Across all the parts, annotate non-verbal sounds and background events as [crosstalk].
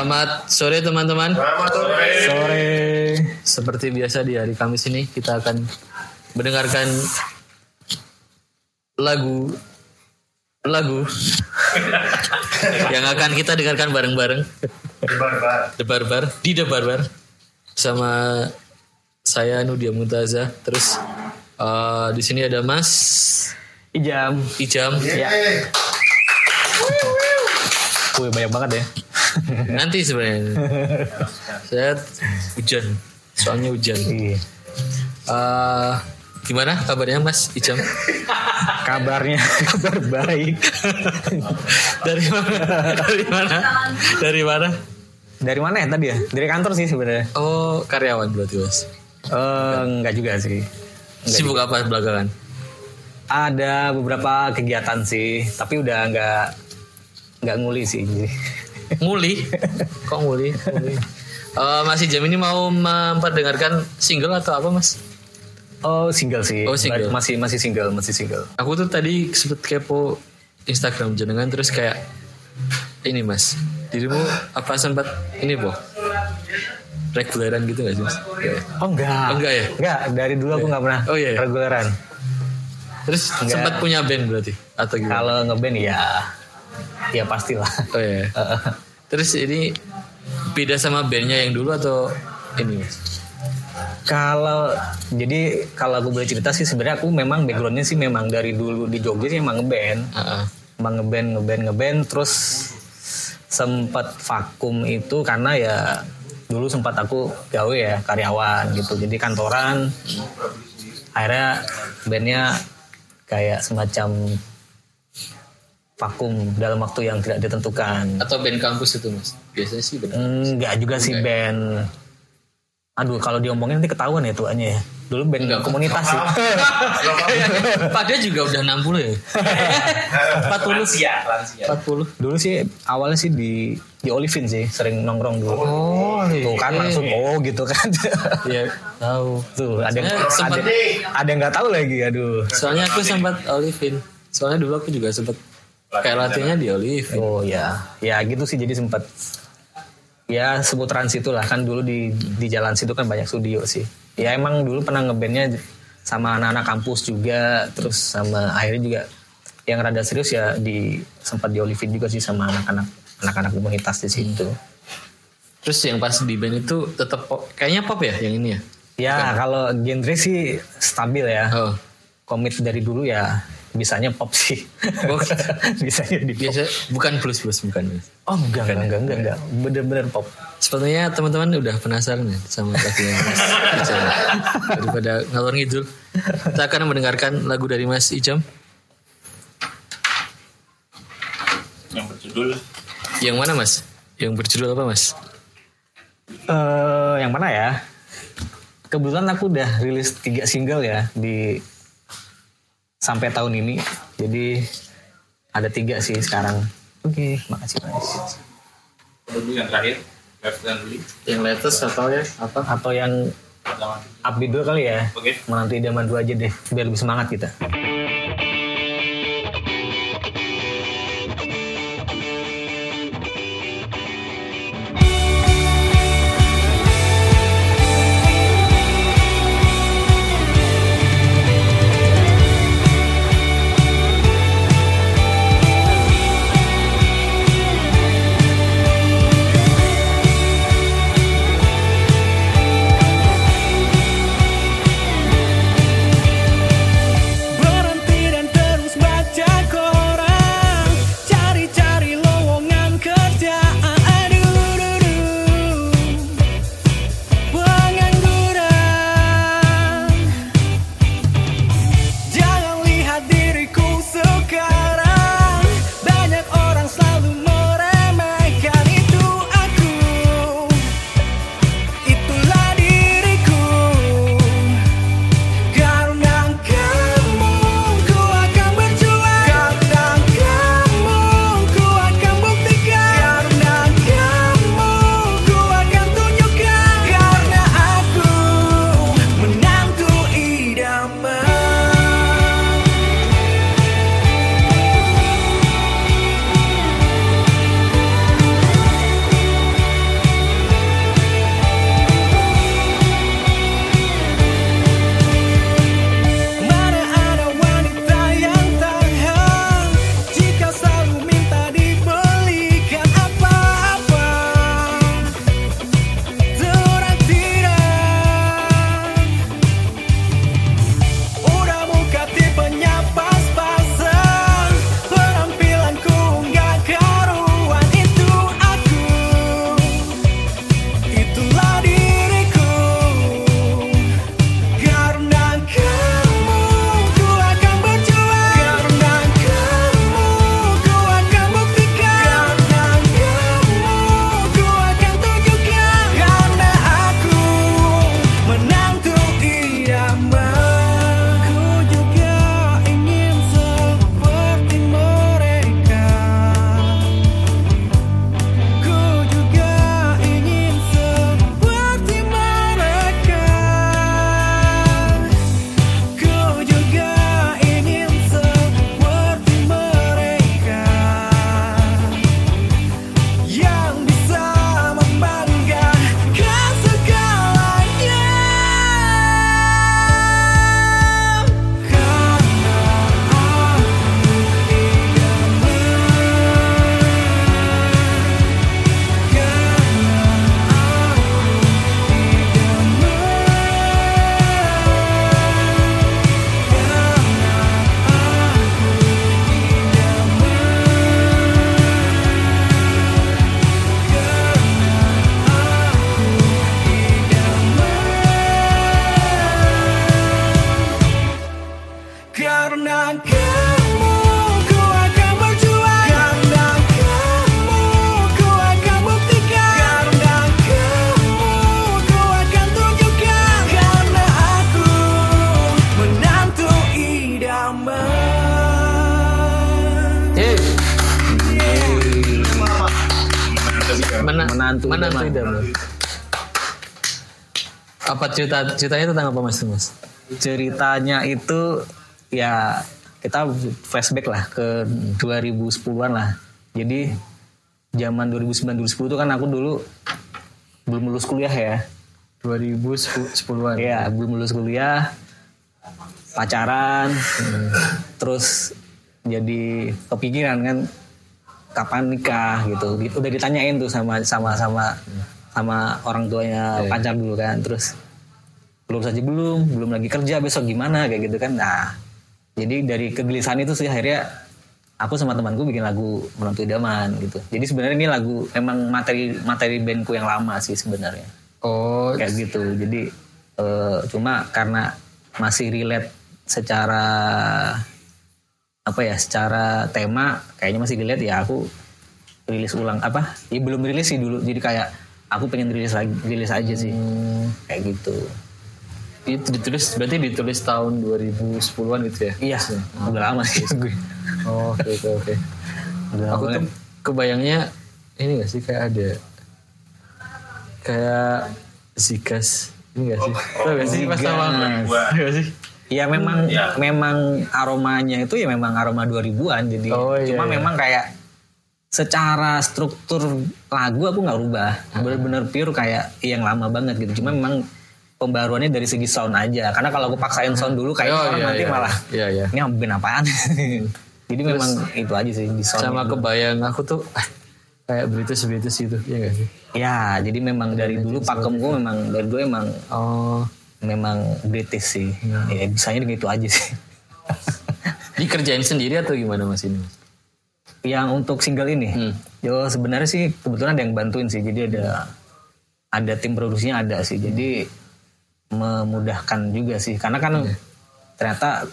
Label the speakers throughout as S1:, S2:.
S1: Selamat sore teman-teman.
S2: Selamat sore.
S3: Sore.
S1: Seperti biasa di hari Kamis ini kita akan mendengarkan lagu lagu yang akan kita dengarkan bareng-bareng
S2: Barbar.
S1: The Barbar di The Barbar sama saya Nudia Muntaza terus eh, di sini ada Mas
S3: Ijam.
S1: Ijam
S3: Ya. Wih banyak banget ya. [laughs]
S1: nanti sebenarnya saya hujan soalnya hujan
S3: Iya.
S1: Eh, gimana kabarnya Mas Ijam
S3: Kabarnya [laughs] kabar baik.
S1: dari mana dari mana dari mana
S3: Dari mana ya tadi ya? Dari kantor sih sebenarnya.
S1: oh karyawan berarti Mas
S3: Eh enggak juga sih.
S1: sibuk apa belakangan
S3: Ada beberapa kegiatan sih, tapi udah enggak enggak nguli sih.
S1: Nguli kok nguli nguli Eh, Mas Ijam ini mau memperdengarkan single atau apa Mas
S3: Oh single sih.
S1: Oh, single.
S3: Masih masih single, masih single.
S1: aku tuh tadi sempet kepo Instagram jenengan terus kayak ini Mas dirimu apa sempat ini boh reguleran gitu gak sih Mas
S3: Oh enggak.
S1: Oh, enggak ya?
S3: Enggak, dari dulu aku enggak pernah
S1: Oh, iya, iya.
S3: reguleran.
S1: terus
S3: Enggak.
S1: sempat punya band berarti atau gimana
S3: Kalau ngeband ya ya pastilah. [laughs]
S1: oh iya. Terus ini beda sama bandnya yang dulu atau ini
S3: Kalau jadi kalau aku boleh cerita sih sebenarnya aku memang backgroundnya sih memang dari dulu di Jogja sih emang ngeband,
S1: Ah, ah.
S3: emang ngeband ngeband ngeband. Terus sempat vakum itu karena ya dulu sempat aku gawe ya karyawan gitu. Jadi kantoran. Akhirnya bandnya kayak semacam vakum dalam waktu yang tidak ditentukan
S1: atau band kampus itu Mas biasanya sih benar
S3: Enggak juga sih band. Aduh kalau diomongin nanti ketahuan ya tuanya ya. Dulu band
S1: Enggak,
S3: komunitas sih. [laughs]
S1: Padahal juga udah 60 ya [laughs] 40
S2: Lansia, lansia.
S1: 40
S3: dulu sih awalnya sih di di Olivin sih sering nongkrong dulu.
S1: oh
S3: Tuh kan langsung oh gitu kan. [laughs]
S1: ya tahu
S3: Tuh ada yang
S1: sempat-
S3: ada, ada yang nggak tahu lagi aduh.
S1: soalnya aku sempat Olivin soalnya dulu aku juga sempat kayak latihannya di Olivin
S3: Oh ya, ya gitu sih jadi sempat ya seputaran situ lah. Kan dulu di di jalan situ kan banyak studio sih. Ya emang dulu pernah ngebandnya sama anak-anak kampus juga, terus sama akhirnya juga yang rada serius ya di sempat di Olivin juga sih sama anak-anak anak-anak komunitas di situ.
S1: terus yang pas di band itu tetap pop kayaknya pop ya yang ini ya?
S3: Ya? kalau genre sih stabil ya.
S1: oh.
S3: Komit dari dulu ya bisanya pop sih.
S1: Oh, [laughs]
S3: bisanya di pop.
S1: biasa bukan blues blues bukan
S3: Oh enggak enggak enggak enggak, enggak. bener-bener pop.
S1: Sepertinya teman-teman udah penasaran ya sama lagunya Mas Ijam. Daripada ngalor ngidul, kita akan mendengarkan lagu dari Mas Ijam.
S2: Yang berjudul
S1: Yang mana Mas? Yang berjudul apa Mas?
S3: eh yang mana ya? Kebetulan aku udah rilis tiga single ya di sampai tahun ini. Jadi ada tiga sih sekarang. Oke, makasih mas.
S2: dulu yang terakhir Left Lead
S1: Yang latest atau ya apa?
S3: Atau yang
S2: pertama.
S3: upbeat dulu kali ya.
S2: Oke.
S3: Menanti idaman dua aja deh, biar lebih semangat kita.
S1: Cerita ceritanya tentang apa mas mas?
S3: ceritanya itu ya kita flashback lah ke 2010-an lah. Jadi zaman 2009 2010 itu kan aku dulu belum lulus kuliah ya.
S1: 2010-an.
S3: Iya, belum lulus kuliah. Pacaran. Terus jadi kepikiran kan kapan nikah gitu. Udah ditanyain tuh sama sama sama sama orang tuanya pacar dulu kan. Terus belum saja belum, belum lagi kerja besok gimana kayak gitu kan. Nah, jadi dari kegelisahan itu sih akhirnya aku sama temanku bikin lagu menantu idaman gitu. Jadi sebenarnya ini lagu emang materi materi bandku yang lama sih sebenarnya
S1: Oh,
S3: kayak gitu. Jadi eh, cuma karena masih relate secara apa ya, secara tema kayaknya masih relate ya aku rilis ulang apa? Ya belum rilis sih dulu. Jadi kayak aku pengen rilis lagi, rilis aja sih. Kayak gitu.
S1: Itu ditulis berarti ditulis tahun 2010-an gitu ya?
S3: Iya, udah lama sih [laughs] gue.
S1: Oh, oke oke oke.
S3: Udah
S1: Aku
S3: lama
S1: tuh kebayangnya ini gak sih kayak ada kayak zikas ini gak sih? Tahu gak sih pas sama gak sih?
S3: Ya memang
S2: Ya.
S3: memang aromanya itu ya memang aroma 2000-an jadi
S1: Oh, iya,
S3: cuma
S1: iya.
S3: memang kayak secara struktur lagu aku nggak rubah. Bener-bener pure kayak yang lama banget gitu. Cuma memang pembaruannya dari segi sound aja. Karena kalau aku paksain sound dulu kayak
S1: Oh,
S3: orang
S1: iya,
S3: nanti
S1: iya.
S3: malah
S1: Iya iya.
S3: ini band apaan? [laughs] jadi memang itu aja sih di sound.
S1: Sama kebayang aku tuh [laughs] kayak British British gitu ya gak sih?
S3: Ya, jadi memang dari dulu pakemku memang dari dulu emang
S1: Oh,
S3: memang British sih.
S1: Hmm.
S3: Ya bisanya gitu aja sih. [laughs]
S1: dikerjain sendiri atau gimana mas ini?
S3: Yang untuk single ini,
S1: Hmm.
S3: yo sebenarnya sih kebetulan ada yang bantuin sih. Jadi ada ada tim produksinya ada sih. Jadi memudahkan juga sih. Karena kan ternyata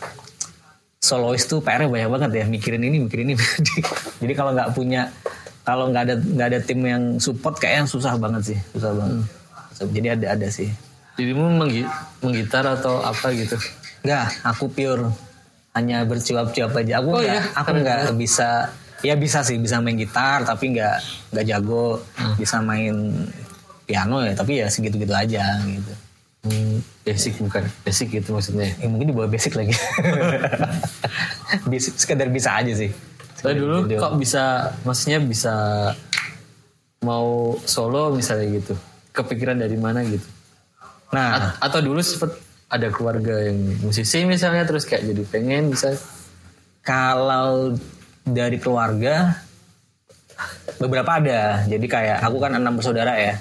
S3: solois tuh PR banyak banget ya. Mikirin ini, mikirin ini. [laughs] Jadi kalau nggak punya, kalau nggak ada nggak ada tim yang support kayaknya susah banget sih, susah banget. Jadi ada ada sih.
S1: Dirimu menggi- menggitar atau apa gitu?
S3: Enggak, aku pure hanya bercuap-cuap aja. Aku
S1: Oh
S3: nggak,
S1: iya?
S3: aku nggak bisa. Ya bisa sih, bisa main gitar, tapi nggak nggak jago. Bisa main piano ya, tapi ya segitu-gitu aja gitu.
S1: Basic bukan basic gitu maksudnya.
S3: Ya, mungkin di bawah basic lagi. [laughs] Basic, sekedar bisa aja sih.
S1: Tapi dulu kok bisa, maksudnya bisa mau solo misalnya gitu. Kepikiran dari mana gitu?
S3: Nah,
S1: A- atau dulu sempet ada keluarga yang musisi misalnya terus kayak jadi pengen bisa
S3: kalau dari keluarga beberapa ada. Jadi kayak aku kan enam bersaudara ya.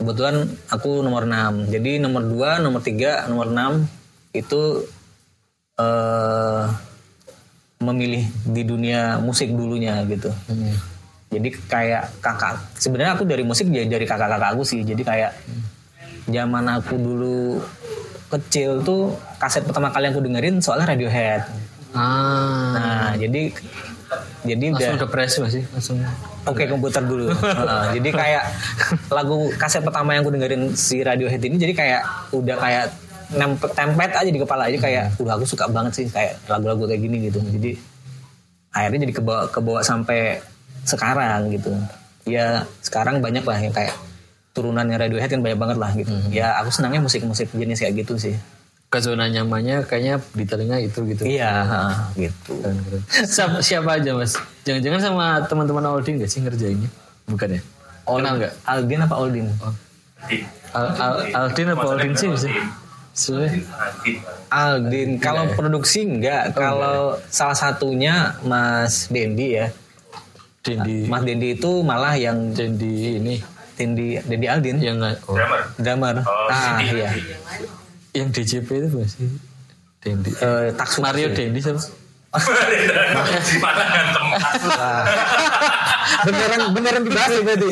S3: Kebetulan aku nomor 6. Jadi nomor 2, nomor 3, nomor 6 itu eh memilih di dunia musik dulunya gitu. Jadi kayak kakak sebenarnya aku dari musik ya dari kakak-kakak aku sih. Jadi kayak zaman aku dulu kecil tuh kaset pertama kali yang aku dengerin soalnya Radiohead.
S1: ah
S3: Nah, jadi jadi udah
S1: langsung depresi masih langsung
S3: oke komputer dulu. [laughs] Heeh, jadi kayak lagu kaset pertama yang aku dengerin si Radiohead ini jadi kayak udah kayak tempet aja di kepala aja kayak udah aku suka banget sih kayak lagu-lagu kayak gini gitu. Jadi akhirnya jadi kebawa kebawa sampai sekarang gitu. Ya sekarang banyak lah yang kayak turunannya Radiohead kan banyak banget lah gitu. Ya aku senangnya musik-musik jenis kayak gitu sih.
S1: Ke zona nyamannya kayaknya di telinga itu gitu.
S3: Iya, heeh, gitu.
S1: Siapa, siapa aja mas? Jangan-jangan sama teman-teman Aldin gak sih ngerjainnya? Bukan ya? Kenal nggak?
S3: Aldin apa Aldin?
S1: Al, Al- Aldin apa Aldin sih sih Sebenarnya?
S3: Aldin, kalau produksi enggak, kalau salah satunya Mas Dendi ya.
S1: Dendi.
S3: Mas Dendi itu malah yang
S1: Dendi ini.
S3: Dendi Dendi Aldin,
S1: yang nggak oh,
S3: drummer. ah iya.
S1: Yang DJP itu apa sih Dendi
S3: Eh Taksu
S1: Mario Dendi siapa
S3: Ah. beneran beneran dibahas ya berarti.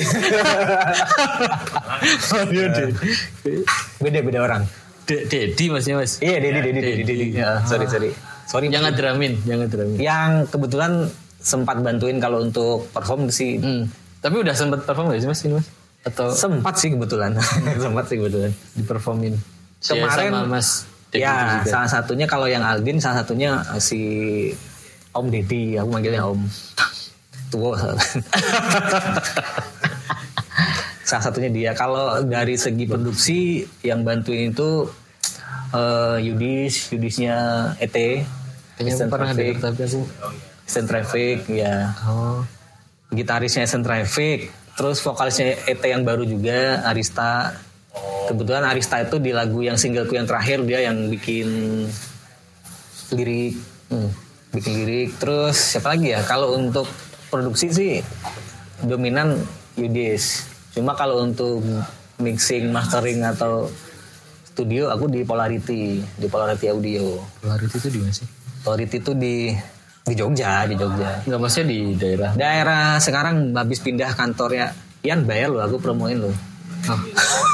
S1: Mario Dendi
S3: beda beda orang.
S1: De- Dedi masnya mas
S3: Iya Dedi Dedi Dedi Dedi. Ya, sorry sorry. Sorry.
S1: yang ngedramin yang ngedramin
S3: Yang kebetulan sempat bantuin kalau untuk perform sih
S1: hmm. tapi udah sempet perform gak sih mas ini mas atau
S3: sempat sih kebetulan. [laughs] sempat sih kebetulan.
S1: diperformin
S3: Kemarin-
S1: sama mas
S3: ya,
S1: juga.
S3: salah satunya kalau yang Aldin, salah satunya eh, si Om Deddy, aku manggilnya Om. [laughs] Tua. [laughs] salah satunya dia. Kalau dari segi produksi yang bantuin itu eh, Yudis, Yudisnya ET, Eastern
S1: pernah
S3: Traffic,
S1: tapi aku.
S3: Eastern Traffic, ya.
S1: Oh.
S3: Gitarisnya Eastern Traffic, terus vokalisnya ET yang baru juga Arista. Kebetulan Arista itu di lagu yang singleku yang terakhir dia yang bikin lirik, hmm, bikin lirik. Terus siapa lagi ya? Kalau untuk produksi sih dominan Yudis. Cuma kalau untuk mixing, mastering atau studio aku di Polarity, di Polarity Audio.
S1: Polarit itu di mana sih?
S3: Polarity itu di di Jogja, di Jogja.
S1: Enggak maksudnya di daerah.
S3: Daerah sekarang habis pindah kantornya Ian bayar lo, aku promoin lo.
S1: Oh.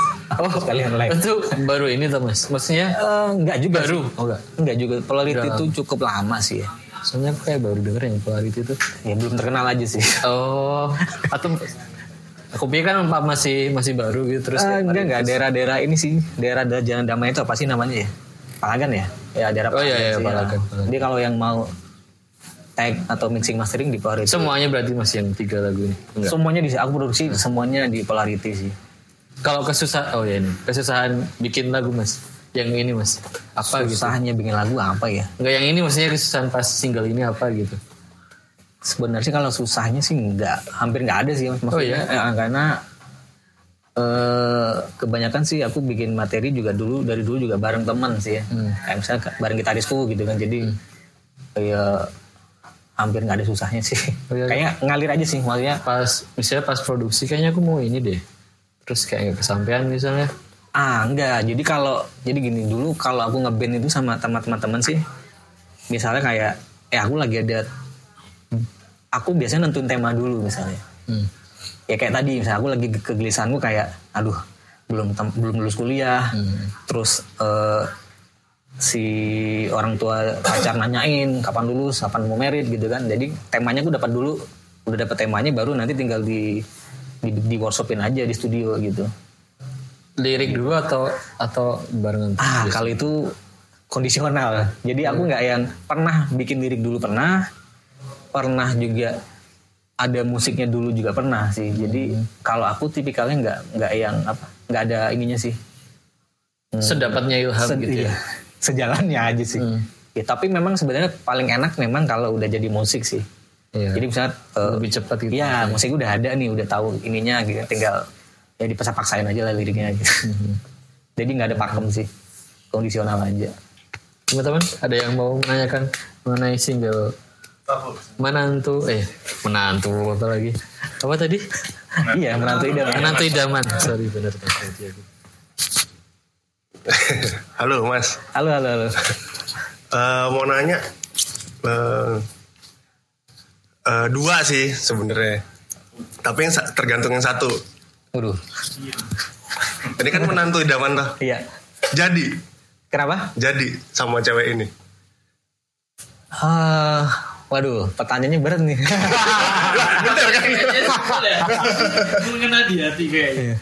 S1: [laughs]
S3: Oh, sekalian live.
S1: Itu baru ini tuh mas. Maksudnya
S3: Eh, enggak juga
S1: baru.
S3: sih.
S1: Oh enggak.
S3: Enggak juga. Polarity
S1: Udah
S3: itu cukup lama sih ya.
S1: Soalnya aku kayak baru denger yang Polarit itu.
S3: Ya belum terkenal aja sih. [laughs]
S1: Oh. Atau aku pikir kan masih masih baru gitu terus.
S3: Eh,
S1: kayak
S3: enggak enggak daerah-daerah ini sih. Daerah Jalan Damai itu apa sih namanya ya? Palagan ya? Ya daerah
S1: Oh, iya,
S3: Palagan
S1: iya,
S3: sih, ya.
S1: Palagan, Palagan.
S3: Jadi kalau yang mau tag atau mixing mastering di Polarity.
S1: Semuanya berarti masih yang tiga lagu ini. Enggak.
S3: Semuanya di aku produksi semuanya di Polarity sih.
S1: Kalau kesusahan, oh ya ini kesusahan bikin lagu mas. Yang ini mas, apa gitu?
S3: Susahnya bikin lagu apa ya?
S1: Enggak yang ini maksudnya kesusahan pas single ini apa gitu?
S3: Sebenarnya kalau susahnya sih nggak, hampir nggak ada sih mas.
S1: Oh, iya?
S3: Eh, karena eh kebanyakan sih aku bikin materi juga dulu dari dulu juga bareng teman sih ya.
S1: Hmm.
S3: Kayak misalnya bareng gitarisku gitu kan. Jadi kayak hampir nggak ada susahnya sih.
S1: Oh, iya.
S3: Kayaknya ngalir aja sih maksudnya.
S1: Pas misalnya pas produksi kayaknya aku mau ini deh. Terus kayak nggak kesampaian misalnya.
S3: Ah enggak. Jadi kalau jadi gini dulu kalau aku ngeband itu sama teman-teman sih, misalnya kayak eh aku lagi ada, aku biasanya nentuin tema dulu misalnya.
S1: Hmm.
S3: ya kayak tadi misalnya aku lagi ke- kegelisahanku kayak aduh belum belum lulus kuliah terus eh, si orang tua pacar nanyain kapan lulus kapan mau merit gitu kan jadi temanya aku dapat dulu udah dapat temanya baru nanti tinggal di di, di workshopin aja di studio gitu
S1: Lirik dulu atau atau barengan?
S3: ah kalau itu kondisional jadi aku nggak yang pernah bikin lirik dulu pernah pernah juga ada musiknya dulu juga pernah sih jadi kalau aku tipikalnya nggak nggak yang apa nggak ada ininya sih
S1: Sedapatnya ilham
S3: Se-
S1: gitu ya.
S3: iya. sejalannya aja sih
S1: Hmm.
S3: ya tapi memang sebenarnya paling enak memang kalau udah jadi musik sih
S1: Iya.
S3: jadi misalnya eh,
S1: Lebih cepat gitu.
S3: ya musik udah ada nih udah tahu ininya gitu tinggal ya dipaksa-paksain aja lah liriknya gitu.
S1: Hmm.
S3: jadi nggak ada pakem sih kondisional aja.
S1: Teman-teman ada yang mau menanyakan mengenai single menantu eh menantu apa lagi? Apa tadi? [laughs]
S3: Iya menantu idaman.
S1: Menantu idaman. Sorry benar.
S4: Halo Mas,
S3: halo halo halo.
S4: Eh, mau nanya eh, eh, dua sih sebenarnya, tapi yang tergantung yang satu.
S3: waduh
S4: Ini kan menantu idaman tuh.
S3: iya
S4: Jadi,
S3: kenapa
S4: jadi sama cewek ini.
S3: Ah, waduh pertanyaannya berat nih [laughs]
S4: Bener kan?
S2: Mengena di hati kayaknya.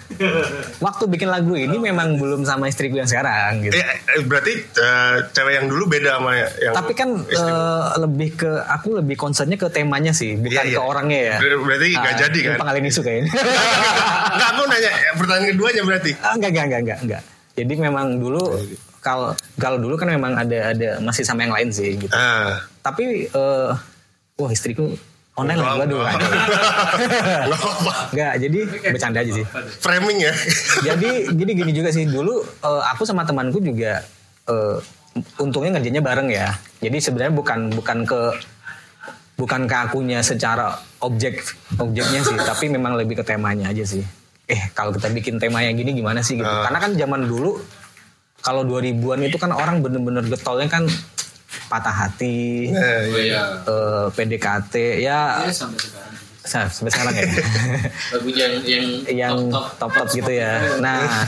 S3: waktu bikin lagu ini memang belum sama istriku yang sekarang gitu
S4: Eh, eh, berarti eh, cewek yang dulu beda sama yang
S3: tapi kan eh, lebih ke aku lebih concernnya ke temanya sih bukan
S4: Iya, iya.
S3: ke orangnya ya
S4: Ber- berarti nggak
S3: Ah,
S4: jadi kan?
S3: pengalian isu kayaknya [laughs]
S4: Enggak, aku nanya pertanyaan keduanya berarti.
S3: Ah, enggak enggak enggak enggak enggak jadi memang dulu kalau kalau dulu kan memang ada ada masih sama yang lain sih gitu
S4: Ah,
S3: tapi eh wah istriku online waduh [laughs]
S4: Nggak apa-apa.
S3: enggak jadi bercanda aja sih
S4: Framing ya.
S3: jadi jadi gini juga sih dulu eh, aku sama temanku juga eh, untungnya ngerjainnya bareng ya jadi sebenarnya bukan bukan ke bukan ke akunya secara objek objeknya sih [laughs] tapi memang lebih ke temanya aja sih eh kalau kita bikin tema yang gini gimana sih gitu
S4: Ah.
S3: karena kan zaman dulu kalau 2000-an itu kan orang bener-bener getolnya kan patah hati
S4: Nah, iya.
S3: eh, PDKT ya
S2: sampai sekarang.
S3: sa- sampai sekarang ya [laughs]
S1: lagu yang yang
S3: yang top top gitu ya. Nah,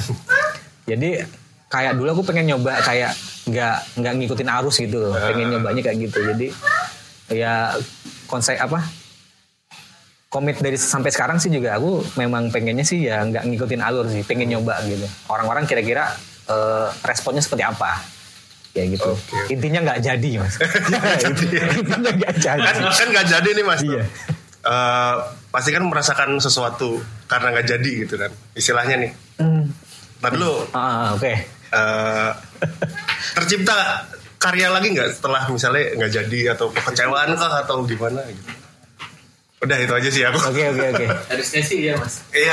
S3: jadi kayak dulu aku pengen nyoba kayak nggak nggak ngikutin arus gitu loh. Pengen nyobanya kayak gitu. Jadi ya konsep apa? Komit dari sampai sekarang sih juga aku memang pengennya sih ya nggak ngikutin alur sih, pengen nyoba gitu. Orang-orang kira-kira eh, responnya seperti apa? Ya gitu. Intinya nggak jadi mas. [laughs] Intinya nggak jadi.
S4: kan kan nggak jadi nih mas
S3: Iya.
S4: Eh, pasti kan merasakan sesuatu karena nggak jadi gitu kan istilahnya nih
S3: Hmm.
S4: Ntar dulu
S3: Ah, oke.
S4: eh, tercipta karya lagi nggak setelah misalnya nggak jadi atau kekecewaan kah atau gimana gitu udah itu aja sih aku
S3: Oke, oke, oke.
S1: Harusnya sih ya mas.
S4: iya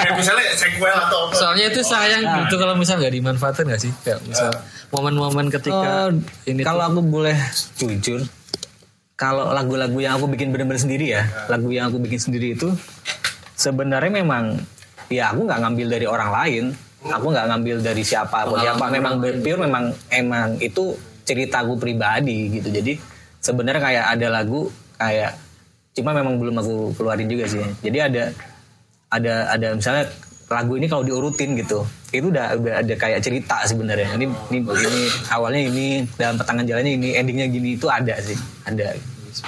S4: Kayak misalnya sequel atau apa
S1: Soalnya itu sayang gitu kalau misal nggak dimanfaatin nggak sih? Kayak misal momen-momen ketika
S3: Oh,
S1: ini
S3: kalau
S1: tuh-
S3: aku boleh jujur, kalau lagu-lagu yang aku bikin bener-bener sendiri ya, lagu yang aku bikin sendiri itu sebenarnya memang ya aku nggak ngambil dari orang lain, aku nggak ngambil dari siapa atau siapa, memang pure memang emang itu cerita aku pribadi gitu. Jadi sebenarnya kayak ada lagu kayak cuma memang belum aku keluarin juga sih. Jadi ada ada ada misalnya lagu ini kalau diurutin gitu itu udah udah ada kayak cerita sebenarnya. Ini ini ini awalnya ini dalam pertengahan jalannya ini endingnya gini itu ada sih ada.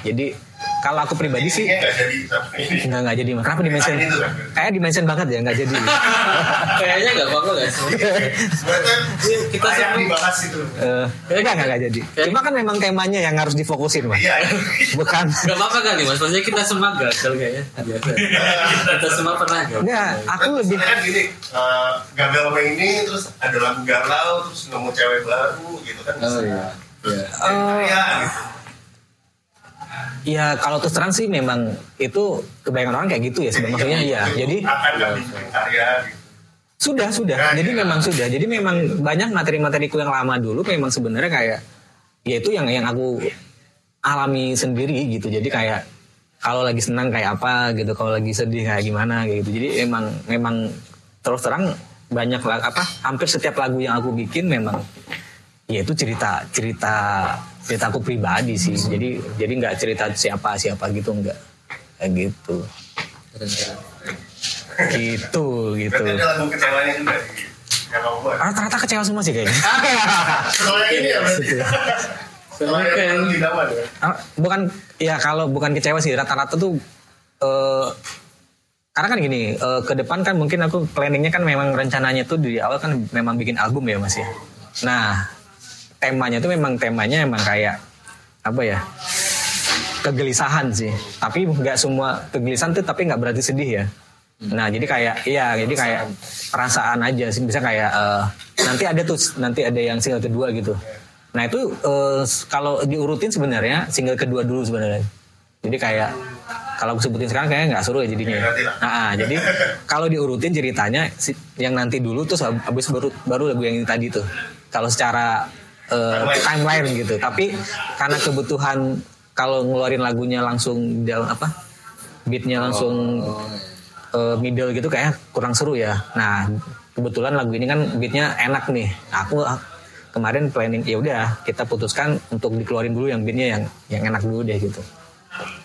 S3: Jadi kalau aku pribadi sih
S4: Intinya nggak
S3: nggak nggak jadi kenapa dimention
S4: tuh kan.
S3: kayak dimension banget ya nggak jadi
S1: Kayaknya nggak apa-apa guys.
S4: Berarti
S1: Kita
S4: layak
S1: semua-
S4: dibahas itu
S3: Eh, enggak enggak enggak jadi cuma kan memang temanya yang harus difokusin mas
S4: iya
S3: bukan
S1: Gak apa-apa kali mas. Maksudnya kita semua gagal kayaknya. Biasa. kita semua pernah gagal.
S3: enggak aku lebih
S4: kan gini eh, gagal sama ini terus ada lagu galau terus nemu cewek baru gitu kan
S1: Oh iya. Iya.
S4: Iya, gitu.
S3: Ya kalau terus terang sih memang itu kebanyakan orang kayak gitu ya sebenarnya maksudnya ya jadi
S4: gitu
S3: Sudah, sudah.
S4: Ya,
S3: Jadi
S4: ya.
S3: memang sudah. Jadi memang banyak materi-materiku yang lama dulu memang sebenarnya kayak ya itu yang yang aku alami sendiri gitu. Jadi kayak kalau lagi senang kayak apa gitu, kalau lagi sedih kayak gimana gitu. Jadi emang memang terus terang banyak apa hampir setiap lagu yang aku bikin memang ya itu cerita cerita cerita aku pribadi sih. Jadi jadi nggak cerita siapa siapa gitu enggak kayak gitu. Gitu gitu. Rata-rata kecewa semua sih kayaknya.
S4: Soalnya ini ya berarti Soalnya yang di dalam ya
S3: Ah, bukan ya kalau bukan kecewa sih rata-rata tuh eh karena kan gini eh, ke depan kan mungkin aku planningnya kan memang rencananya tuh di awal kan memang bikin album ya mas ya nah temanya tuh memang temanya emang kayak apa ya kegelisahan sih tapi nggak semua kegelisahan tuh tapi nggak berarti sedih ya nah jadi kayak iya jadi kayak perasaan aja sih bisa kayak eh, nanti ada tuh nanti ada yang single kedua gitu nah itu eh, kalau diurutin sebenarnya single kedua dulu sebenarnya jadi kayak kalau aku sebutin sekarang kayaknya nggak seru ya jadinya.
S4: Ya.
S3: Nah, ah, jadi kalau diurutin ceritanya yang nanti dulu terus hab- habis baru baru lagu yang tadi tuh. Kalau secara eh, timeline gitu. Tapi karena kebutuhan kalau ngeluarin lagunya langsung dalam apa? Beatnya langsung eh, middle gitu kayak kurang seru ya. Nah, kebetulan lagu ini kan beatnya enak nih. Nah, Aku ah, kemarin planning ya udah kita putuskan untuk dikeluarin dulu yang beatnya yang yang enak dulu deh gitu.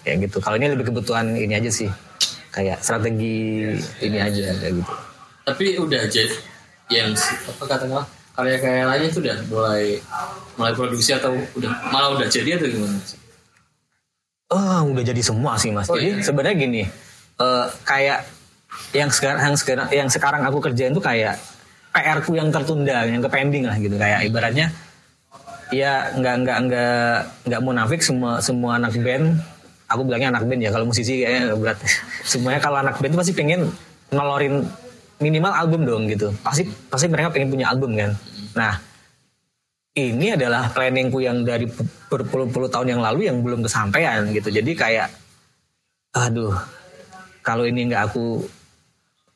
S3: Kayak gitu. Kalau ini lebih kebutuhan ini aja sih. Kayak strategi ini aja kayak gitu.
S1: Tapi udah jadi yang apa katakanlah karya-karya lainnya itu udah mulai mulai produksi atau udah malah udah jadi atau gimana?
S3: Oh, udah jadi semua sih mas.
S1: Oh,
S3: Jadi
S1: iya.
S3: sebenarnya gini, eh, kayak yang sekarang yang sekarang yang sekarang aku kerjain tuh kayak PR ku yang tertunda, yang ke pending lah gitu. Kayak ibaratnya ya nggak nggak nggak nggak munafik semua semua anak band. Aku bilangnya anak band ya. Kalau musisi kayaknya berat. [laughs] Semuanya kalau anak band tuh pasti pengen nolorin minimal album dong gitu. Pasti pasti mereka pengen punya album kan. Nah ini adalah planningku yang dari berpuluh-puluh tahun yang lalu yang belum kesampaian gitu. Jadi kayak, aduh, kalau ini nggak aku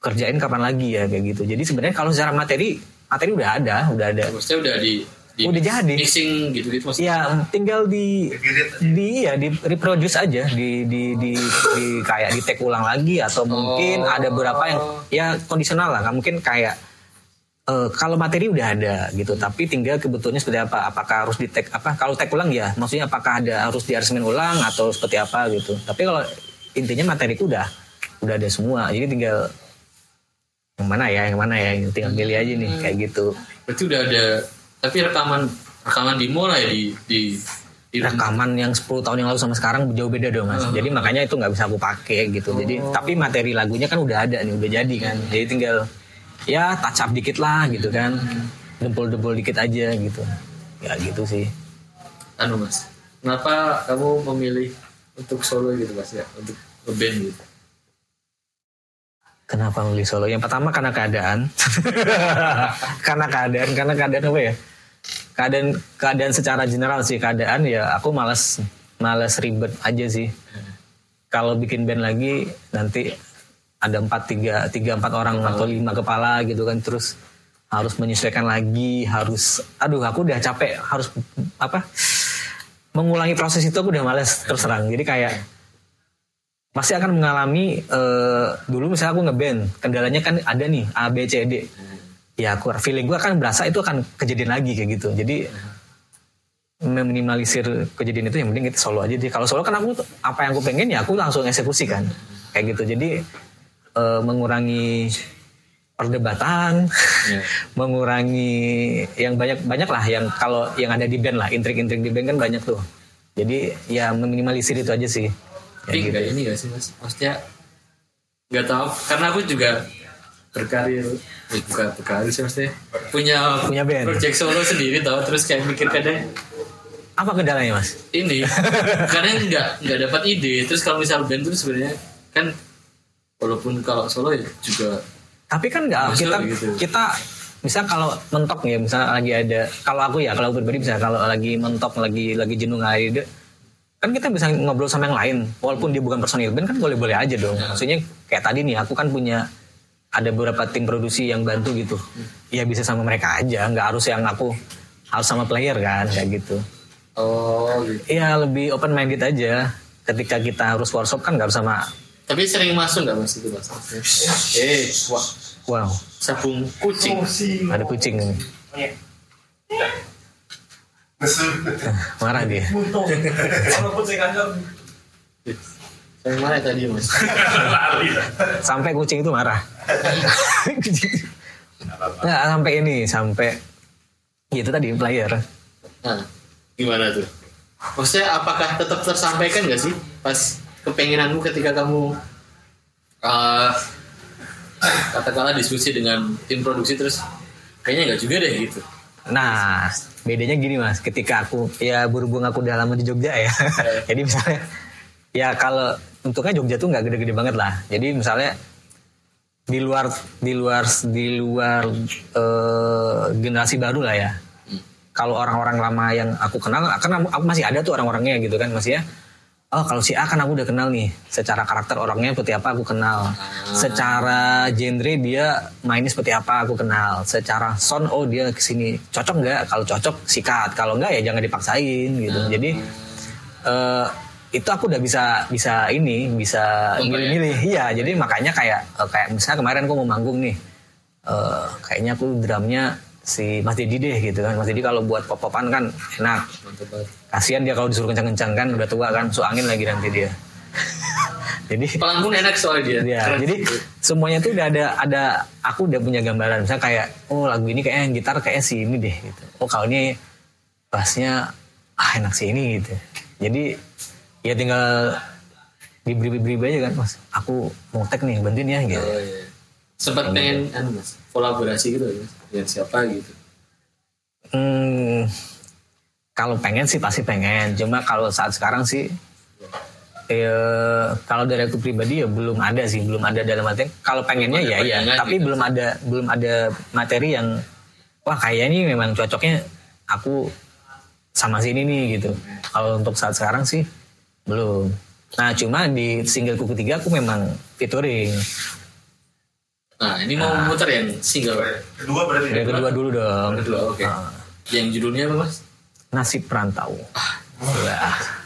S3: kerjain kapan lagi ya kayak gitu. Jadi sebenarnya kalau secara materi, materi udah ada, udah ada.
S1: Maksudnya udah di, di
S3: Udah jadi.
S1: mixing gitu-gitu maksudnya.
S3: Ya tinggal di di ya? di reproduce aja. Di di di, di kayak di take ulang lagi atau mungkin
S1: Oh.
S3: ada beberapa yang ya kondisional lah. Nggak mungkin kayak eh, kalau materi udah ada gitu. Tapi tinggal kebutuhannya seperti apa? Apakah harus di take apa? Kalau take ulang ya maksudnya apakah ada harus diaransemen ulang atau seperti apa gitu. Tapi kalau intinya materi itu udah udah ada semua. Jadi tinggal yang mana ya yang mana ya tinggal pilih aja nih kayak gitu.
S1: Berarti udah ada tapi rekaman rekaman ya di di di
S3: rekaman yang 10 tahun yang lalu sama sekarang jauh beda dong mas. Jadi makanya itu nggak bisa aku pakai gitu. Jadi tapi materi lagunya kan udah ada nih, udah jadi kan. Jadi tinggal ya touch up dikit lah gitu kan. Dempul-dempul dikit aja gitu. Ya gitu sih.
S1: anu mas. Kenapa kamu memilih untuk solo gitu mas ya untuk ngeband gitu?
S3: Kenapa memilih solo? Yang pertama karena keadaan. [laughs] karena keadaan, karena keadaan apa ya? Keadaan keadaan secara general sih keadaan ya aku malas malas ribet aja sih. Kalau bikin band lagi nanti ada empat tiga tiga empat orang atau lima kepala gitu kan terus harus menyesuaikan lagi harus aduh aku udah capek harus apa mengulangi proses itu aku udah males terus terang jadi kayak pasti akan mengalami eh, dulu misalnya aku ngeband kendalanya kan ada nih A B C D. Ya aku feeling gue akan berasa itu akan kejadian lagi kayak gitu. Jadi meminimalisir kejadian itu yang penting kita solo aja deh. Kalau solo kan aku apa yang aku pengen ya aku langsung eksekusi kan. Kayak gitu. Jadi eh, mengurangi perdebatan
S1: Iya. [laughs]
S3: mengurangi yang banyak banyak lah yang kalau yang ada di band lah. Intrik-intrik di band kan banyak tuh. Jadi ya meminimalisir itu aja sih
S1: Tapi
S3: Kayak
S1: nggak ini gak sih mas? Maksudnya nggak tahu karena aku juga berkarir, eh, bukan berkarir sih maksudnya punya
S3: Punya band.
S1: project solo sendiri tau terus kayak mikir kadang
S3: apa kendalanya mas
S1: ini [laughs] kadang nggak nggak dapat ide terus kalau misal band tuh sebenarnya kan walaupun kalau solo ya juga
S3: Tapi kan nggak kita
S1: gitu.
S3: kita misal kalau mentok ya misalnya lagi ada kalau aku ya kalau aku pribadi misalnya kalau lagi mentok lagi lagi jenuh nggak ada ide kan kita bisa ngobrol sama yang lain walaupun dia bukan personil band kan boleh-boleh aja dong. Maksudnya kayak tadi nih aku kan punya ada beberapa tim produksi yang bantu gitu. Ya bisa sama mereka aja nggak harus yang aku harus sama player kan kayak gitu.
S1: Oh gitu.
S3: Iya lebih open minded aja. Ketika kita harus workshop kan nggak harus sama
S1: Tapi sering masuk nggak mas itu mas? Eh, wah.
S3: Wow.
S1: Sabung kucing.
S3: ada kucing ini [laughs] marah dia
S1: Yang mana tadi mas?
S2: Lari.
S3: sampai kucing itu marah nggak sampai ini sampai itu tadi player
S1: Nah, gimana tuh? Maksudnya apakah tetap tersampaikan gak sih pas kepengenanmu ketika kamu uh, katakanlah diskusi dengan tim produksi terus kayaknya nggak juga deh gitu.
S3: Nah bedanya gini mas. Ketika aku ya berhubung aku udah lama di Jogja ya. [laughs] Jadi misalnya ya kalau untuknya Jogja tuh nggak gede-gede banget lah. Jadi misalnya di luar di luar di luar eh, generasi baru lah ya. Kalau orang-orang lama yang aku kenal karena aku masih ada tuh orang-orangnya gitu kan masih ya oh kalau si A kan aku udah kenal nih. Secara karakter orangnya seperti apa aku kenal. Secara genre dia mainnya seperti apa aku kenal. Secara sound oh dia ke sini cocok nggak? Kalau cocok sikat. Kalau nggak ya jangan dipaksain gitu. Jadi eh, itu aku udah bisa bisa ini bisa milih-milih. Iya jadi makanya kayak eh, kayak misalnya kemarin aku mau manggung nih. Eh, kayaknya aku drumnya si Mas Dedi deh gitu kan. Mas Dedi kalau buat pop-popan kan enak. Kasihan dia kalau disuruh kencang-kencang kan udah tua kan su angin lagi nanti dia. [laughs] Jadi
S1: Pelan pun enak soalnya dia.
S3: ya jadi semuanya tuh udah ada ada aku udah punya gambaran. Misalnya kayak oh lagu ini kayaknya yang gitar kayak si ini deh gitu. Oh kalau ini bassnya ah enak sih ini gitu. Jadi ya tinggal diberi-beri aja kan mas. Aku mau tag nih bantuin ya gitu.
S1: Oh, iya. Sempat pengen anu mas kolaborasi gitu ya mas? Dengan siapa gitu.
S3: Hmm, kalau pengen sih pasti pengen. Cuma kalau saat sekarang sih, eh, kalau dari aku pribadi ya belum ada sih, belum ada dalam arti. Kalau pengennya ya ya, tapi
S1: gitu.
S3: belum ada belum ada materi yang wah kayaknya ini memang cocoknya aku sama sini nih gitu. Kalau untuk saat sekarang sih belum. Nah cuma di singleku ketiga aku memang featuring.
S1: Nah ini mau muter yang single
S4: Kedua berarti.
S3: Yang kedua dulu dong.
S1: kedua oke.
S3: Ah.
S1: Yang judulnya apa mas?
S3: Nasib perantau. Wah.
S5: Kulihat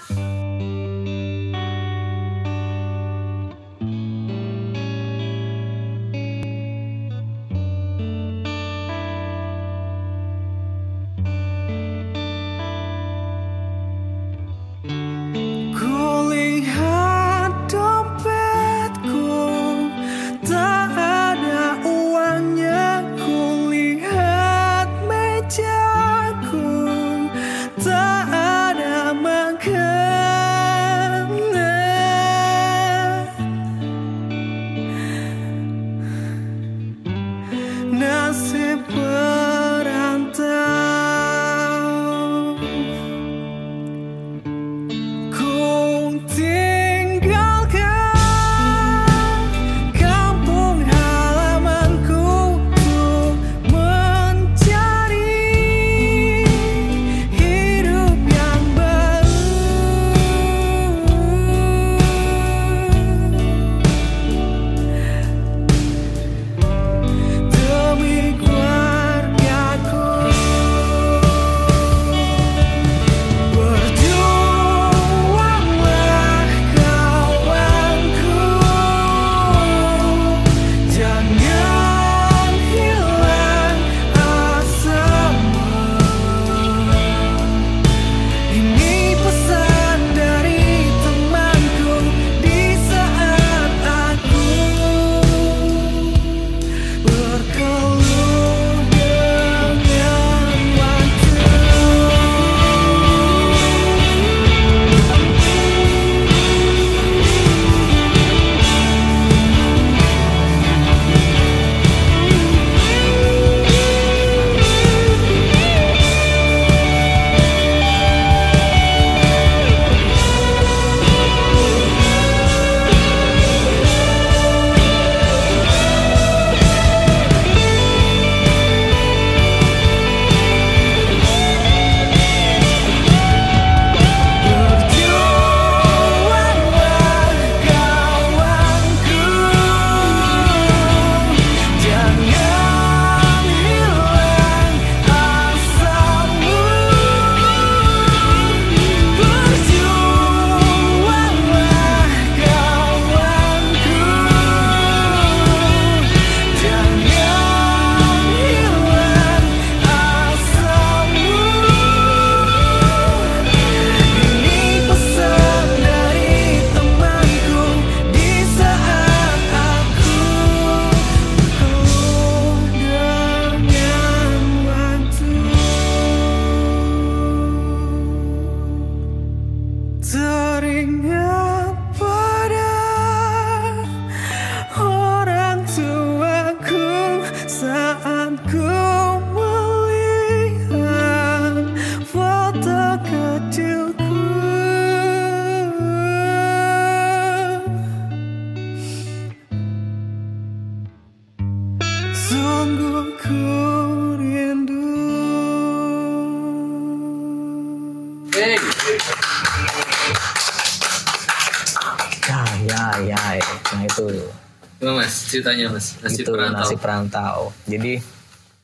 S1: ceritanya mas nasib
S3: itu
S1: perantau?
S3: nasib perantau. Jadi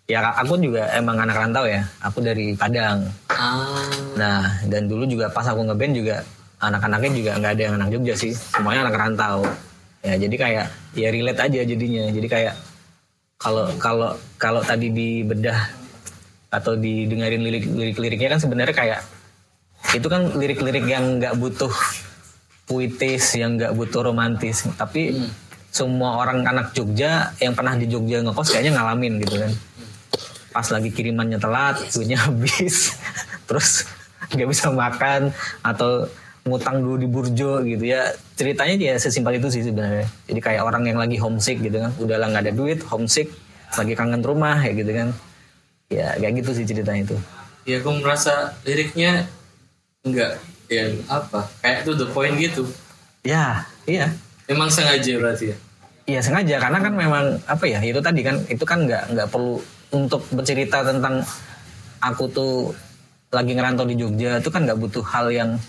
S3: ya aku juga emang anak rantau ya. Aku dari Padang.
S1: Ah,
S3: Nah, dan dulu juga pas aku ngeband juga anak-anaknya juga nggak ada yang anak Jogja sih, semuanya anak rantau. Ya, jadi kayak ya relate aja jadinya. Jadi kayak kalau kalau kalau tadi di bedah atau didengarin lirik lirik liriknya kan sebenarnya kayak itu kan lirik-lirik yang nggak butuh puitis, yang nggak butuh romantis, tapi semua orang anak Jogja yang pernah di Jogja ngekos kayaknya ngalamin gitu kan. Pas lagi kirimannya telat, duitnya [laughs] habis, terus nggak bisa makan atau ngutang dulu di burjo gitu ya. Ceritanya dia sesimpel itu sih sebenarnya. Jadi kayak orang yang lagi homesick gitu kan. Udah lah nggak ada duit homesick lagi kangen rumah ya gitu kan. Ya kayak gitu sih ceritanya itu.
S1: Ya aku merasa liriknya enggak yang apa kayak tuh the point gitu.
S3: Ya iya.
S1: Emang sengaja berarti ya
S3: Iya sengaja. Karena kan memang apa ya itu tadi kan itu kan nggak nggak perlu untuk bercerita tentang aku tuh lagi ngerantau di Jogja itu kan nggak butuh hal yang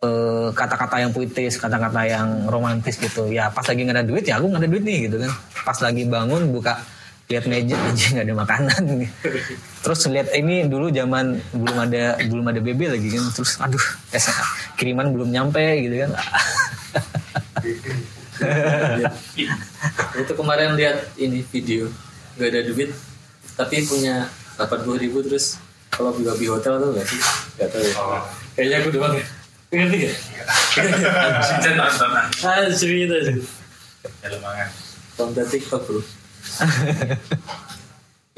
S3: eh, kata-kata yang puitis kata-kata yang romantis gitu. Ya pas lagi nggak ada duit ya aku nggak ada duit nih gitu kan. Pas lagi bangun buka lihat meja [laughs] aja nggak ada makanan. Terus lihat ini dulu zaman belum ada belum ada BB lagi kan. Terus aduh kiriman belum nyampe gitu kan [laughs]
S1: itu kemarin lihat ini video nggak ada duit tapi punya 80 ribu terus kalau beli babi hotel tuh nggak sih? Nggak tahu ya. Kayaknya aku doang ya. Ngerti gak?
S2: Cincin nonton
S1: ah cerita sih konten TikTok bro.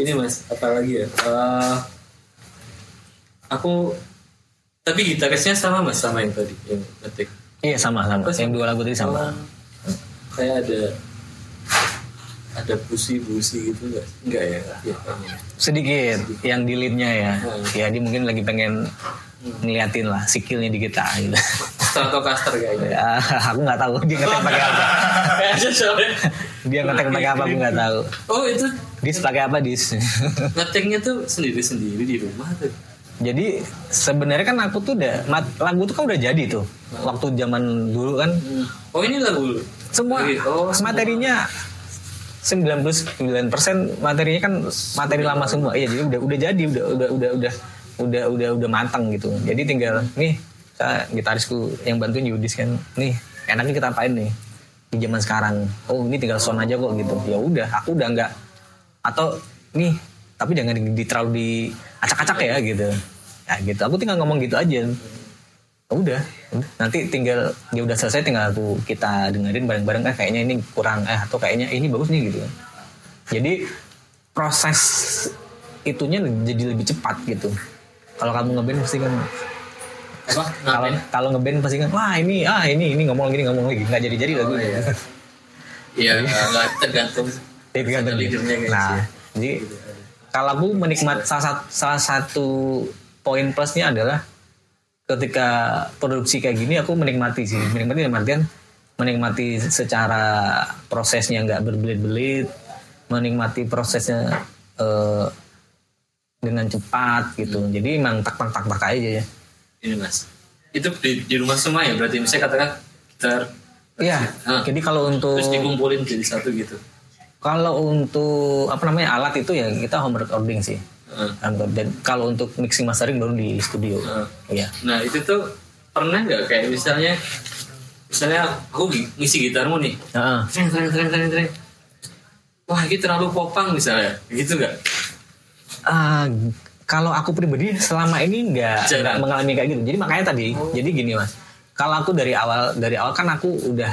S1: Ini mas apa lagi ya? Eh, aku tapi gitarisnya sama mas sama yang tadi yang ngetik.
S3: Iya sama sama.
S1: Oh,
S3: yang dua lagu tadi sama.
S1: Oh, kayak ada ada busi-busi gitu enggak enggak ya? Ya kayaknya.
S3: sedikit. yang di leadnya ya.
S1: Hmm.
S3: ya dia mungkin lagi pengen ngeliatin lah skillnya di kita gitu.
S1: Stratocaster kayaknya.
S3: Ya, [laughs] aku nggak tahu dia ngetek pakai apa. [laughs] Dia ngetek pakai apa aku nggak tahu.
S1: Oh itu.
S3: Dis pakai apa dis? [laughs]
S1: Ngeteknya tuh sendiri-sendiri di rumah tuh.
S3: Jadi sebenarnya kan aku tuh udah lagu tuh kan udah jadi tuh. Waktu zaman dulu kan.
S1: Oh ini lagu
S3: semua
S1: oh
S3: materinya 99% materinya kan materi lama semua. iya jadi udah udah jadi udah udah udah udah udah udah udah matang gitu. Jadi tinggal nih saya gitarisku yang bantuin Yudis kan nih enaknya kita apain nih di zaman sekarang. Oh ini tinggal sound aja kok gitu. Ya udah aku udah nggak atau nih tapi jangan di, di- terlalu di acak-acak ya gitu. Ya gitu aku tinggal ngomong gitu aja udah udah. nanti tinggal dia udah selesai tinggal aku kita dengerin bareng-bareng eh kayaknya ini kurang eh atau kayaknya ini bagus nih gitu jadi proses itunya jadi lebih cepat gitu kalau kamu ngeband pasti kan
S1: apa
S3: kalau kalau ngeband pasti kan wah ini ah ini ini ngomong gini ngomong lagi nggak jadi jadi lagu
S1: iya nggak tergantung [laughs]
S3: tergantung.
S1: leadernya
S3: nah
S1: ya.
S3: jadi kalau aku menikmat salah satu, salah satu poin plusnya adalah ketika produksi kayak gini aku menikmati sih. Menikmati dalam artian menikmati secara prosesnya nggak berbelit-belit menikmati prosesnya eh, dengan cepat gitu. Jadi emang tak tak tak tak aja ya.
S1: Ini mas. Itu di, di rumah semua ya? Berarti misalnya katakan gitar
S3: Iya,
S1: Ah.
S3: jadi kalau untuk
S1: terus dikumpulin jadi satu gitu.
S3: Kalau untuk apa namanya alat itu ya kita home recording sih.
S1: Heeh.
S3: Dan kalau untuk mixing mastering baru di studio.
S1: Heeh.
S3: Iya.
S1: Nah itu tuh pernah nggak kayak misalnya misalnya aku gi- ngisi gitarmu nih,
S3: Heeh.
S1: treng treng treng treng treng. Wah ini terlalu popang misalnya, gitu nggak?
S3: Ah, kalau aku pribadi selama ini nggak nggak mengalami kayak gitu. Jadi makanya tadi, jadi gini mas, kalau aku dari awal dari awal kan aku udah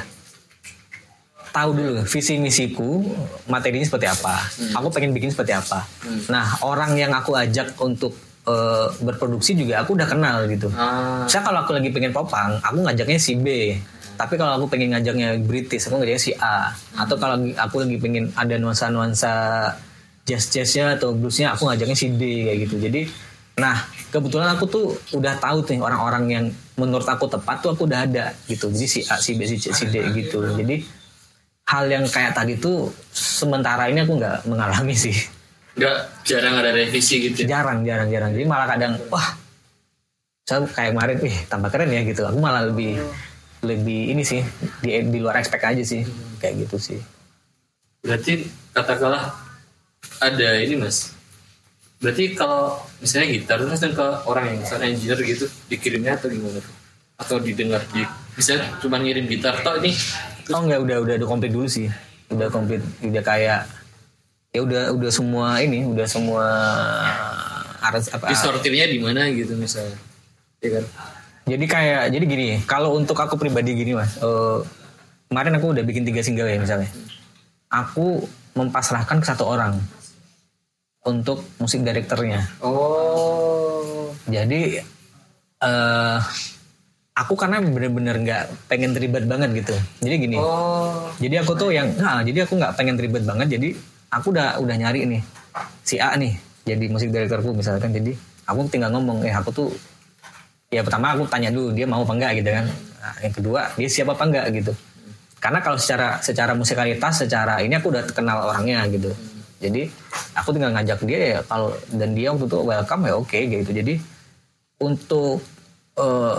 S3: tahu dulu visi misiku materinya seperti apa. Aku pengen bikin seperti apa. Nah orang yang aku ajak untuk eh, berproduksi juga aku udah kenal gitu.
S1: Ah,
S3: Saya kalau aku lagi pengen popang, aku ngajaknya si B. Tapi kalau aku pengen ngajaknya British, aku ngajaknya si A. Atau kalau aku lagi pengen ada nuansa-nuansa jazz-jazznya atau bluesnya, aku ngajaknya si D kayak gitu. Jadi, nah kebetulan aku tuh udah tahu tuh orang-orang yang menurut aku tepat tuh aku udah ada gitu. Jadi si A, si B, si C, si D gitu. Jadi hal yang kayak tadi tuh sementara ini aku nggak mengalami sih
S1: Enggak jarang ada revisi gitu. ya?
S3: jarang jarang jarang jadi malah kadang wah saya kayak kemarin ih tambah keren ya gitu aku malah lebih lebih ini sih di, di luar expect aja sih kayak gitu sih
S1: Berarti katakanlah ada ini mas. Berarti kalau misalnya gitar terus ke orang yang misalnya engineer gitu dikirimnya atau gimana tuh? Atau didengar di bisa cuma ngirim gitar toh ini
S3: oh nggak udah udah udah komplit dulu sih udah komplit udah kayak ya udah udah semua ini udah semua harus apa
S1: disortirnya di mana gitu misalnya. Ya kan?
S3: Jadi kayak jadi gini, kalau untuk aku pribadi gini mas, eh, kemarin aku udah bikin tiga single ya misalnya, aku mempasrahkan ke satu orang untuk musik direkturnya.
S1: Oh.
S3: Jadi eh aku karena bener-bener nggak pengen terlibat banget gitu. Jadi gini,
S1: Oh.
S3: jadi aku tuh yang, nah jadi aku nggak pengen terlibat banget. Jadi aku udah udah nyari nih si A nih, jadi musik direkturku misalkan. Jadi aku tinggal ngomong, eh aku tuh ya pertama aku tanya dulu dia mau apa enggak gitu kan. Nah, yang kedua dia siapa apa enggak gitu. Karena kalau secara secara musikalitas, secara ini aku udah kenal orangnya gitu. Jadi aku tinggal ngajak dia ya kalau dan dia waktu itu welcome ya oke gitu. Jadi untuk eh,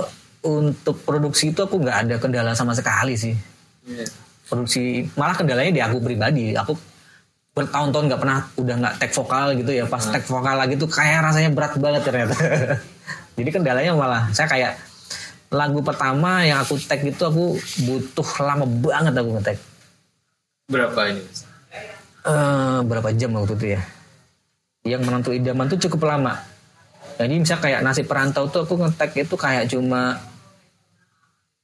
S3: untuk produksi itu aku nggak ada kendala sama sekali sih.
S1: Iya.
S3: produksi malah kendalanya di aku pribadi. Aku bertahun-tahun nggak pernah udah nggak tag vokal gitu ya. Pas tag vokal lagi tuh kayak rasanya berat banget ternyata. [laughs] Jadi kendalanya malah saya kayak lagu pertama yang aku tag itu aku butuh lama banget aku ngetek
S1: Berapa ini?
S3: Eh, berapa jam waktu itu ya? Yang menentu idaman tuh cukup lama. Jadi misalnya kayak nasi perantau tuh aku ngetek itu kayak cuma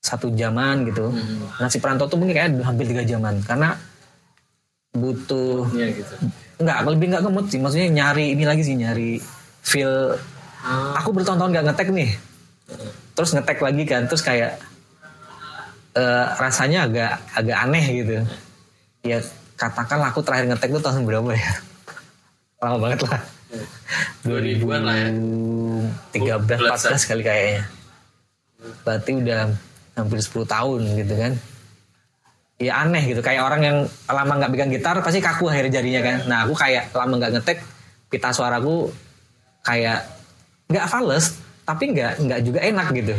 S3: satu jaman gitu. Nasi perantau tuh mungkin kayak hampir tiga jaman. Karena butuh
S1: Iya gitu.
S3: nggak lebih nggak ngemut sih. Maksudnya nyari ini lagi sih nyari feel. Aku bertahun-tahun nggak ngetek nih. Terus ngetek lagi kan terus kayak eh, rasanya agak agak aneh gitu. Ya katakanlah aku terakhir ngetek tuh tahun berapa ya? [laughs] Lama banget lah.
S1: 2000-an lah ya.
S3: 2013 14 kali kayaknya. Berarti udah hampir 10 tahun gitu kan. Ya aneh gitu kayak orang yang lama nggak pegang gitar pasti kaku akhir jarinya kan. Nah aku kayak lama nggak ngetek pita suaraku kayak nggak fals tapi nggak nggak juga enak gitu.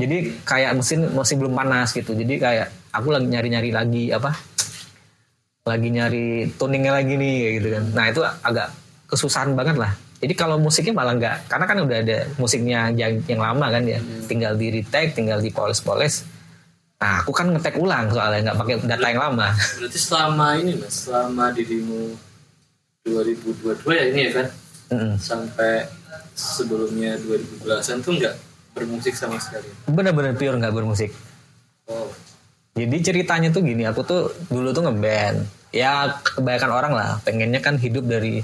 S3: Jadi kayak mesin masih belum panas gitu. Jadi kayak aku lagi nyari nyari lagi apa lagi nyari tuningnya lagi nih gitu kan. Nah itu agak kesusahan banget lah jadi kalau musiknya malah nggak karena kan udah ada musiknya yang yang lama kan ya tinggal di retake tinggal di poles poles nah aku kan ngetek ulang soalnya nggak pakai data yang lama
S1: Berarti selama ini mas, selama dirimu 2022 ya ini ya kan,
S3: Mm-mm.
S1: sampai sebelumnya 2012an tuh nggak bermusik sama sekali.
S3: bener-bener pure nggak bermusik
S1: Oh.
S3: Jadi ceritanya tuh gini, aku tuh dulu tuh ngeband. Ya kebanyakan orang lah, pengennya kan hidup dari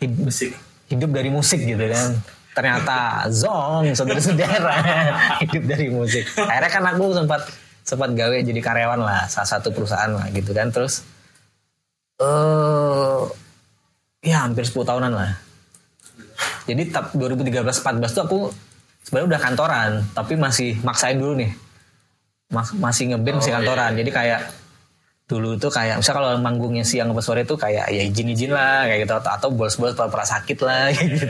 S3: hid-
S1: Musik.
S3: hidup dari musik gitu kan. Ternyata zong saudara-saudara [laughs] hidup dari musik. Akhirnya kan aku sempat sempat gawe jadi karyawan lah salah satu perusahaan lah gitu kan. Terus eh ya hampir 10 tahunan lah. Jadi tap 2013-14 tuh aku sebenarnya udah kantoran, tapi masih maksain dulu nih Mas- masih ngeband masih
S1: Oh,
S3: kantoran
S1: iya,
S3: jadi kayak dulu tuh kayak misal kalau manggungnya siang apa sore tuh kayak ya izin izin lah kayak gitu. Atau, atau bolos bolos pernah sakit lah kayak gitu.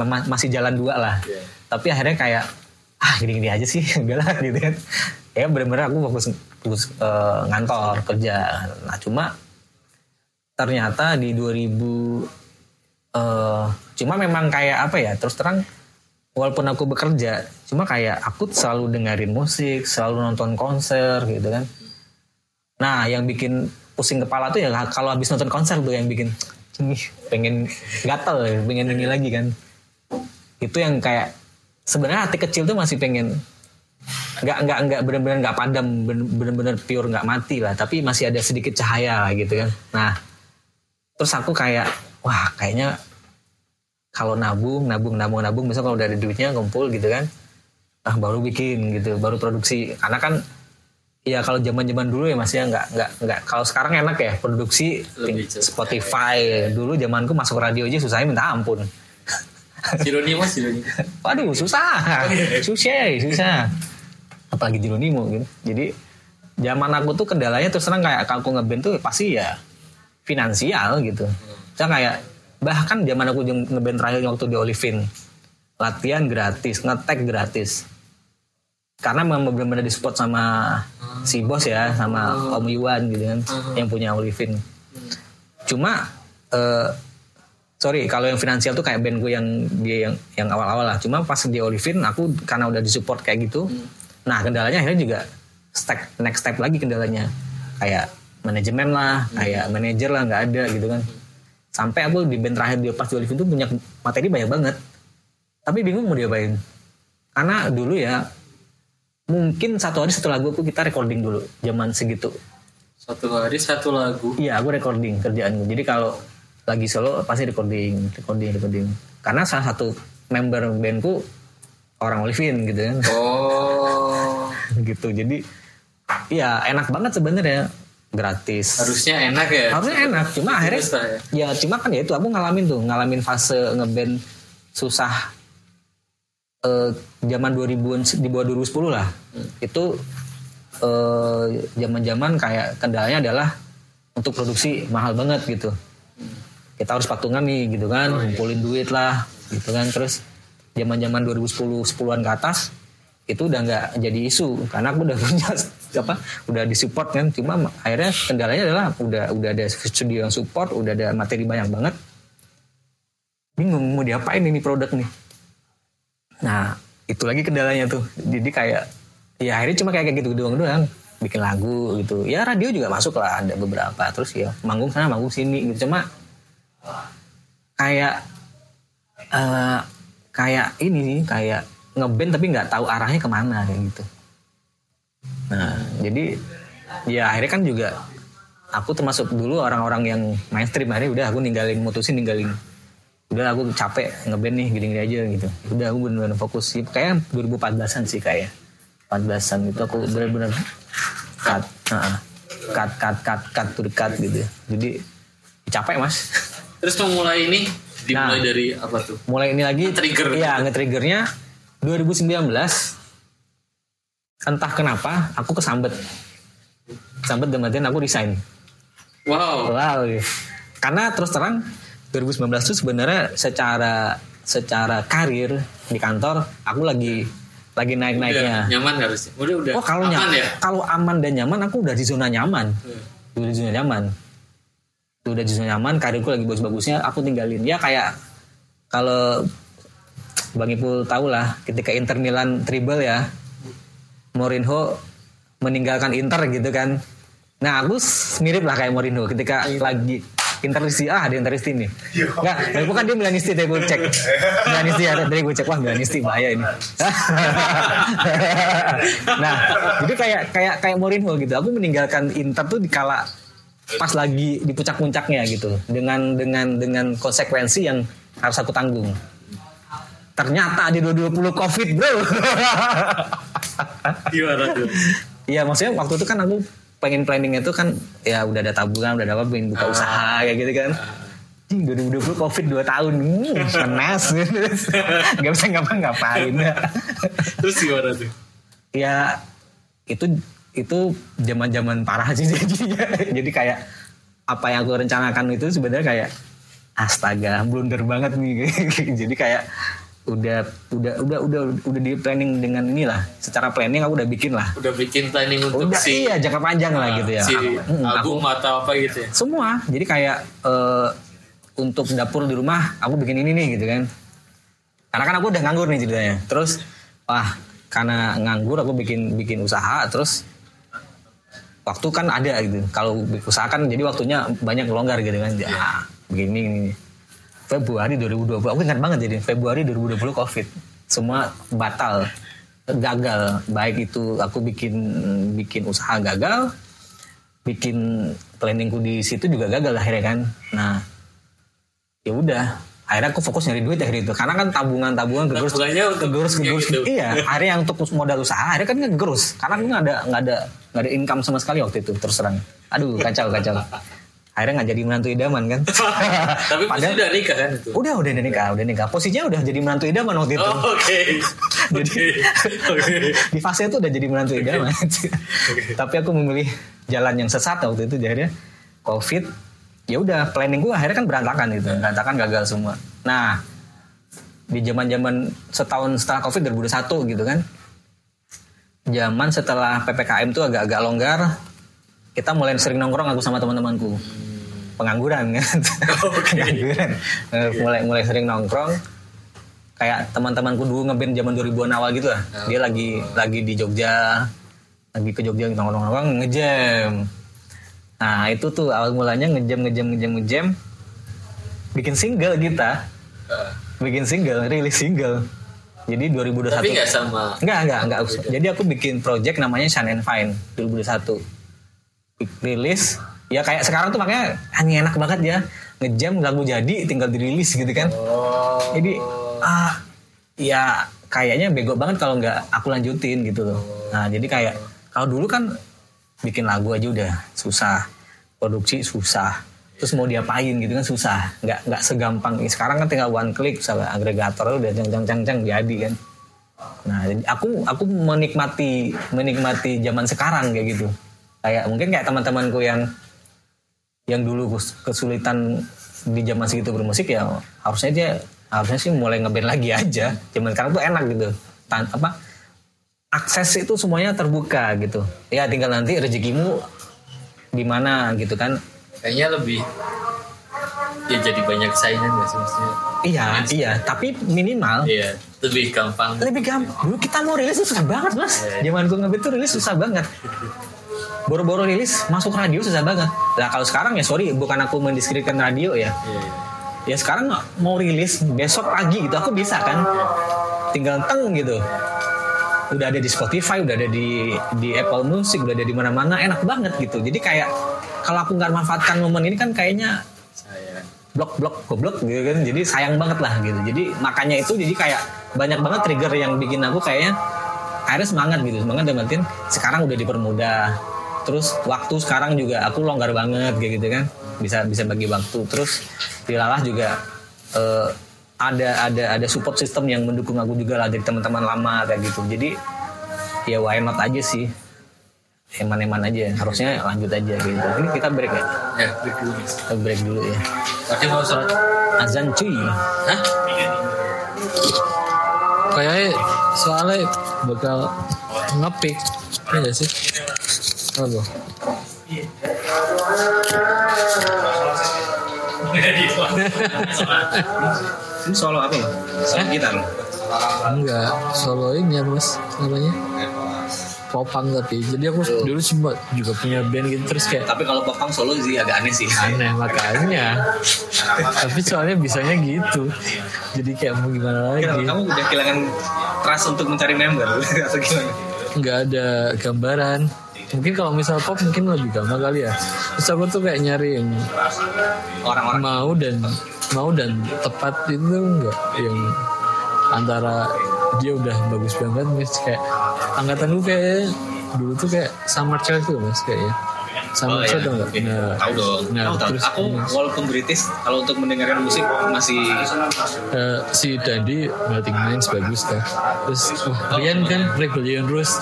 S3: Ma- masih jalan dua lah.
S1: Iya.
S3: tapi akhirnya kayak ah gini gini aja sih [laughs] enggak lah gitu kan. Ya bener-bener aku fokus fokus eh, ngantor kerja. Nah cuma ternyata di 2000 eh cuma memang kayak apa ya terus terang walaupun aku bekerja cuma kayak aku selalu dengerin musik selalu nonton konser gitu kan nah yang bikin pusing kepala tuh ya kalau habis nonton konser tuh yang bikin "Ih, pengen gatel pengen ini lagi kan. Itu yang kayak sebenarnya hati kecil tuh masih pengen nggak nggak nggak benar-benar nggak padam ben- benar-benar pure nggak mati lah tapi masih ada sedikit cahaya gitu kan. Nah terus aku kayak wah kayaknya kalau nabung nabung nabung nabung misal kalau udah ada duitnya ngumpul gitu kan. Ah baru bikin gitu baru produksi. Karena kan ya kalau zaman zaman dulu ya masih nggak nggak nggak kalau sekarang enak ya produksi
S1: Lebih.
S3: Spotify dulu zamanku masuk radio aja susahnya minta ampun [laughs]
S1: Sironi mas, Sironi.
S3: Waduh susah, [laughs] susah, susah. Apalagi Jeronimo gitu. Jadi zaman aku tuh kendalanya terus terang kayak aku ngeband tuh pasti ya finansial gitu. Saya kayak bahkan zaman aku ngeband terakhir waktu di Olivin latihan gratis, ngetek gratis. Karena memang benar-benar disupport sama si bos ya, sama Om Iwan gitu kan, yang punya Olivin. Cuma eh, sorry kalau yang finansial tuh kayak band gue yang dia yang yang awal-awal lah. Cuma pas di Olivin aku karena udah disupport kayak gitu. Nah kendalanya akhirnya juga step next step lagi kendalanya kayak manajemen lah, kayak manajer lah nggak ada gitu kan. Sampai aku di band terakhir di pas di Olivin tuh punya materi banyak banget. Tapi bingung mau diapain. Karena dulu ya mungkin satu hari satu lagu aku kita recording dulu zaman segitu.
S1: Satu hari satu lagu.
S3: Iya, aku recording kerjaanku. Jadi kalau lagi solo pasti recording, recording, recording. Karena salah satu member bandku orang Olivin gitu kan.
S1: Oh. [laughs]
S3: gitu. Jadi ya enak banget sebenarnya gratis.
S1: Harusnya enak ya.
S3: Harusnya enak, cuma akhirnya
S1: ya?
S3: ya cuma kan ya itu aku ngalamin tuh, ngalamin fase ngeband susah eh zaman 2000-an di bawah 2010 lah. Itu eh zaman-zaman kayak kendalanya adalah untuk produksi mahal banget gitu. Kita harus patungan nih gitu kan, ngumpulin duit lah gitu kan. Terus zaman-zaman 2010 10-an ke atas itu udah nggak jadi isu. Karena aku udah [laughs] punya apa udah disupport kan. Cuma akhirnya kendalanya adalah udah udah ada studio yang support udah ada materi banyak banget. Bingung mau diapain ini produk nih nah itu lagi kendalanya tuh. Jadi kayak ya akhirnya cuma kayak gitu doang doang. Bikin lagu gitu. Ya radio juga masuk lah ada beberapa. Terus ya manggung sana manggung sini gitu. Cuma kayak eh kayak ini nih kayak ngeband tapi nggak tahu arahnya ke mana kayak gitu. Nah jadi ya akhirnya kan juga aku termasuk dulu orang-orang yang mainstream. Akhirnya udah aku ninggalin mutusin ninggalin udah aku capek ngeband nih gini-gini aja gitu udah aku bener-bener fokus sih kayak 2014an sih kayak 14an itu aku bener-bener cut Heeh. cut cut cut cut to cut gitu jadi capek mas [laughs]
S1: Terus memulai ini dimulai
S3: Nah.
S1: dari apa tuh?
S3: mulai ini lagi
S1: Nge-trigger.
S3: iya nge-triggernya 2019 entah kenapa aku kesambet kesambet dan aku resign
S1: Wow.
S3: wow iya. karena terus terang 2019 itu sebenarnya secara secara karir di kantor aku lagi lagi naik
S1: Udah
S3: naiknya
S1: nyaman harusnya. Udah udah.
S3: oh kalau
S1: aman
S3: ny-
S1: ya.
S3: kalau aman dan nyaman aku udah di zona nyaman udah di zona nyaman udah di zona nyaman karirku lagi bagus-bagusnya aku tinggalin ya kayak kalau Bang Ipul tahu lah ketika Inter Milan treble ya Mourinho meninggalkan Inter gitu kan nah aku mirip lah kayak Mourinho ketika lagi Interisti ah ada Interisti nih. Enggak, dari bukan dia Milanisti dari gue cek Milanisti ada dari gue cek wah Milanisti bahaya ini. [laughs] Nah jadi kayak kayak kayak Mourinho gitu. Aku meninggalkan Inter tuh di kala pas lagi di puncak-puncaknya gitu. Dengan dengan dengan konsekuensi yang harus aku tanggung. Ternyata di 2020 covid bro.
S1: Gimana tuh?
S3: Iya maksudnya waktu itu kan aku pengen planningnya itu kan ya udah ada tabungan udah ada apa pengen buka usaha kayak gitu kan. Ih, 2020 covid 2 tahun hmm, panas. [laughs] Nggak bisa ngapa-ngapain.
S1: Terus gimana tuh?
S3: ya itu itu zaman zaman parah sih [laughs] jadinya jadi kayak apa yang aku rencanakan itu sebenarnya kayak astaga blunder banget nih. [laughs] Jadi kayak udah udah udah udah udah di planning dengan inilah. Secara planning aku udah bikin lah.
S1: Udah bikin planning untuk
S3: udah
S1: si
S3: iya jangka panjang lah gitu ya.
S1: si
S3: Hmm, aku
S1: album atau apa gitu ya.
S3: semua. Jadi kayak eh, untuk dapur di rumah aku bikin ini nih gitu kan. Karena kan aku udah nganggur nih ceritanya. Terus wah karena nganggur aku bikin bikin usaha terus waktu kan ada gitu. Kalau usaha kan jadi waktunya banyak longgar gitu kan. Ya begini ini Februari 2020 aku ingat banget jadi Februari 2020 covid. Semua batal gagal. Baik itu aku bikin bikin usaha gagal bikin planningku di situ juga gagal akhirnya kan. Nah ya udah. Akhirnya aku fokus nyari duit akhirnya itu. Karena kan tabungan tabungan kegerus kegerus kegerus
S1: gitu.
S3: iya akhirnya yang untuk modal usaha akhirnya kan ngegerus karena aku nggak ada nggak ada nggak ada income sama sekali waktu itu terus terang. Aduh kacau kacau akhirnya nggak jadi menantu idaman kan? [laughs]
S1: Tapi
S3: Padahal-
S1: udah nikah kan itu.
S3: udah udah nikah udah. nikah. Posisinya udah jadi menantu idaman waktu itu.
S1: Oh, Oke. [laughs]
S3: jadi [laughs] di fase itu udah jadi menantu idaman. Tapi aku memilih jalan yang sesat waktu itu jadi covid ya udah planning gue akhirnya kan berantakan gitu. Berantakan gagal semua. Nah di zaman zaman setahun setelah covid 2021 gitu kan zaman setelah ppkm tuh agak-agak longgar kita mulai sering nongkrong aku sama teman-temanku. Pengangguran kan? [laughs] Pengangguran. Eh, mulai mulai sering nongkrong. Kayak teman-temanku dulu ngeband zaman 2000-an awal gitu lah. Dia lagi lagi di Jogja. Lagi ke Jogja nongkrong-nongkrong ngejam. Nah itu tuh awal mulanya ngejam ngejam ngejam ngejam. Bikin single kita. Bikin single rilis single. Jadi 2021
S6: Tapi nggak sama.
S3: Enggak, enggak, enggak. Jadi aku bikin project namanya Shine and Fine 2021. Rilis, ya kayak sekarang tuh makanya hanya enak banget ya. Ngejam lagu jadi tinggal dirilis gitu kan. Jadi ah ya kayaknya bego banget kalau nggak aku lanjutin gitu loh. Nah, jadi kayak kalau dulu kan bikin lagu aja udah susah. Produksi susah. Terus mau diapain gitu kan susah. Nggak nggak segampang sekarang kan tinggal one click misalnya agregator udah jang jang jang jang jadi kan. Nah, jadi aku aku menikmati menikmati zaman sekarang kayak gitu. Kayak mungkin kayak teman-temanku yang yang dulu kes- kesulitan di zaman segitu bermusik ya harusnya dia harusnya sih mulai ngeband lagi aja. Zaman sekarang tuh enak gitu. Tan apa akses itu semuanya terbuka gitu. Ya tinggal nanti rezekimu di mana gitu kan.
S6: Kayaknya lebih ya jadi banyak saingan gak sih maksudnya?
S3: Iya, iya, tapi minimal
S6: Iya, lebih gampang.
S3: lebih gampang. Dulu kita mau rilis susah banget mas.
S6: Iya.
S3: Zaman gue ngebit tuh rilis susah banget. Boro-boro rilis masuk radio susah banget. Nah kalau sekarang ya sorry bukan aku mendiskreditkan radio ya.
S6: Iya.
S3: Ya sekarang mau rilis besok pagi gitu aku bisa kan. Tinggal teng gitu. Udah ada di Spotify, udah ada di di Apple Music, udah ada di mana-mana enak banget gitu. Jadi kayak kalau aku nggak manfaatkan momen ini kan kayaknya blok-blok goblok gitu kan jadi sayang banget lah gitu jadi makanya itu jadi kayak banyak banget trigger yang bikin aku kayaknya akhirnya semangat gitu semangat artian sekarang udah dipermudah terus waktu sekarang juga aku longgar banget kayak gitu kan bisa bisa bagi waktu terus di lalah juga eh, ada ada ada support system yang mendukung aku juga lah dari teman-teman lama kayak gitu jadi ya why not aja sih eman-eman aja harusnya lanjut aja gitu ini kita break ya
S6: Ya, break dulu.
S3: kita break dulu ya
S6: Tadi mau sholat.
S3: azan cuy
S6: Hah?
S1: Kayaknya soalnya bakal ngepick. Iya gak sih? Apa?
S3: Ini solo apa lo? Solo gitar lo?
S1: Enggak, solo ini apa mas namanya? Popang tapi. Jadi aku dulu sempat juga punya band gitu terus kayak
S3: Tapi kalau popang solo sih agak aneh sih.
S1: aneh makanya. tapi soalnya bisanya gitu. Jadi kayak mau gimana lagi?
S3: Kamu udah kehilangan trust untuk mencari member [laughs] atau gimana?
S1: nggak ada gambaran mungkin kalau misal pop mungkin lebih gampang kali ya. Terus aku tuh kayak nyari yang
S3: Orang-orang.
S1: mau dan mau dan tepat itu enggak yang antara dia udah bagus banget mas kayak angkatan gue kayak dulu tuh kayak summer child tuh mas kayaknya summer child tuh enggak nah,
S3: tahu dong.
S1: nah,
S3: tahu
S1: terus
S3: Aku walaupun British, kalau untuk mendengarkan musik masih
S1: eh, si Dandi Melting Minds bagus tuh terus wah Rian kan Rebellion Rose.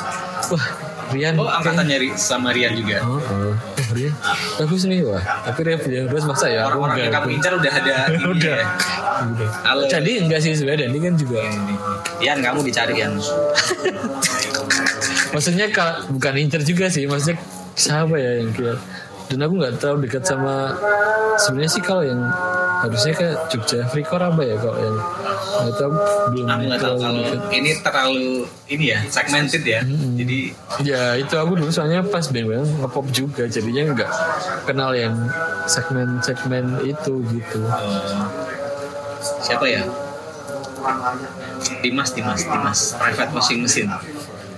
S1: Wah Rian
S3: Oh,
S1: kayak-
S3: angkatan nyari sama Rian juga.
S1: Oh, oh. Oh, Rian. Bagus nih wah. Tapi Rebellion Rose maksa ya.
S3: Orang-orang yang kamu incar udah ada [laughs] ini
S1: Udah.
S3: ya.
S1: Udah.
S3: Halo.
S1: Jadi enggak sih sebenarnya Dandi kan juga.
S3: Ian kamu dicari Ian. [laughs]
S1: Maksudnya kalau bukan incer juga sih. Maksudnya siapa ya yang kira. Dan aku nggak terlalu dekat sama sebenarnya sih kalau yang harusnya ke Jogja Freakor apa ya kalau yang tahu belum
S3: Aku nggak tahu kalau ini terlalu ini ya segmented ya. Jadi
S1: Ya itu aku dulu soalnya pas band-band ngepop juga jadinya nggak kenal yang segmen-segmen itu gitu.
S3: siapa ya? Dimas, Dimas, Dimas. Private washing machine.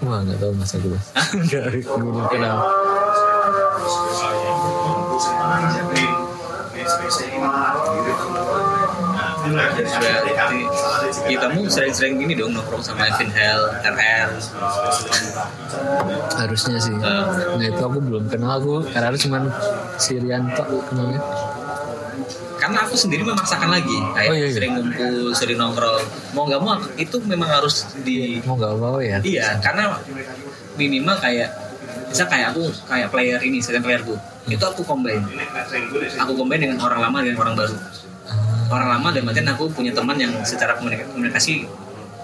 S1: Wah nggak tahu mas aku mas. Nggak belum kenal.
S3: Berarti ya, kamu sering-sering gini dong nongkrong sama Evin Hell, RR.
S1: Harusnya sih.
S3: Eh.
S1: Nah itu aku belum kenal aku. Karena cuman si Rianto kenalnya.
S3: karena aku sendiri memaksakan lagi kayak
S1: Oh, iya, iya.
S3: sering ngumpul sering nongkrong mau nggak mau itu memang harus di
S1: mau nggak mau ya
S3: iya karena minimal kayak bisa kayak aku kayak player ini second player tuh itu aku combine aku combine dengan orang lama dengan orang baru orang lama dan artian aku punya teman yang secara komunika- komunikasi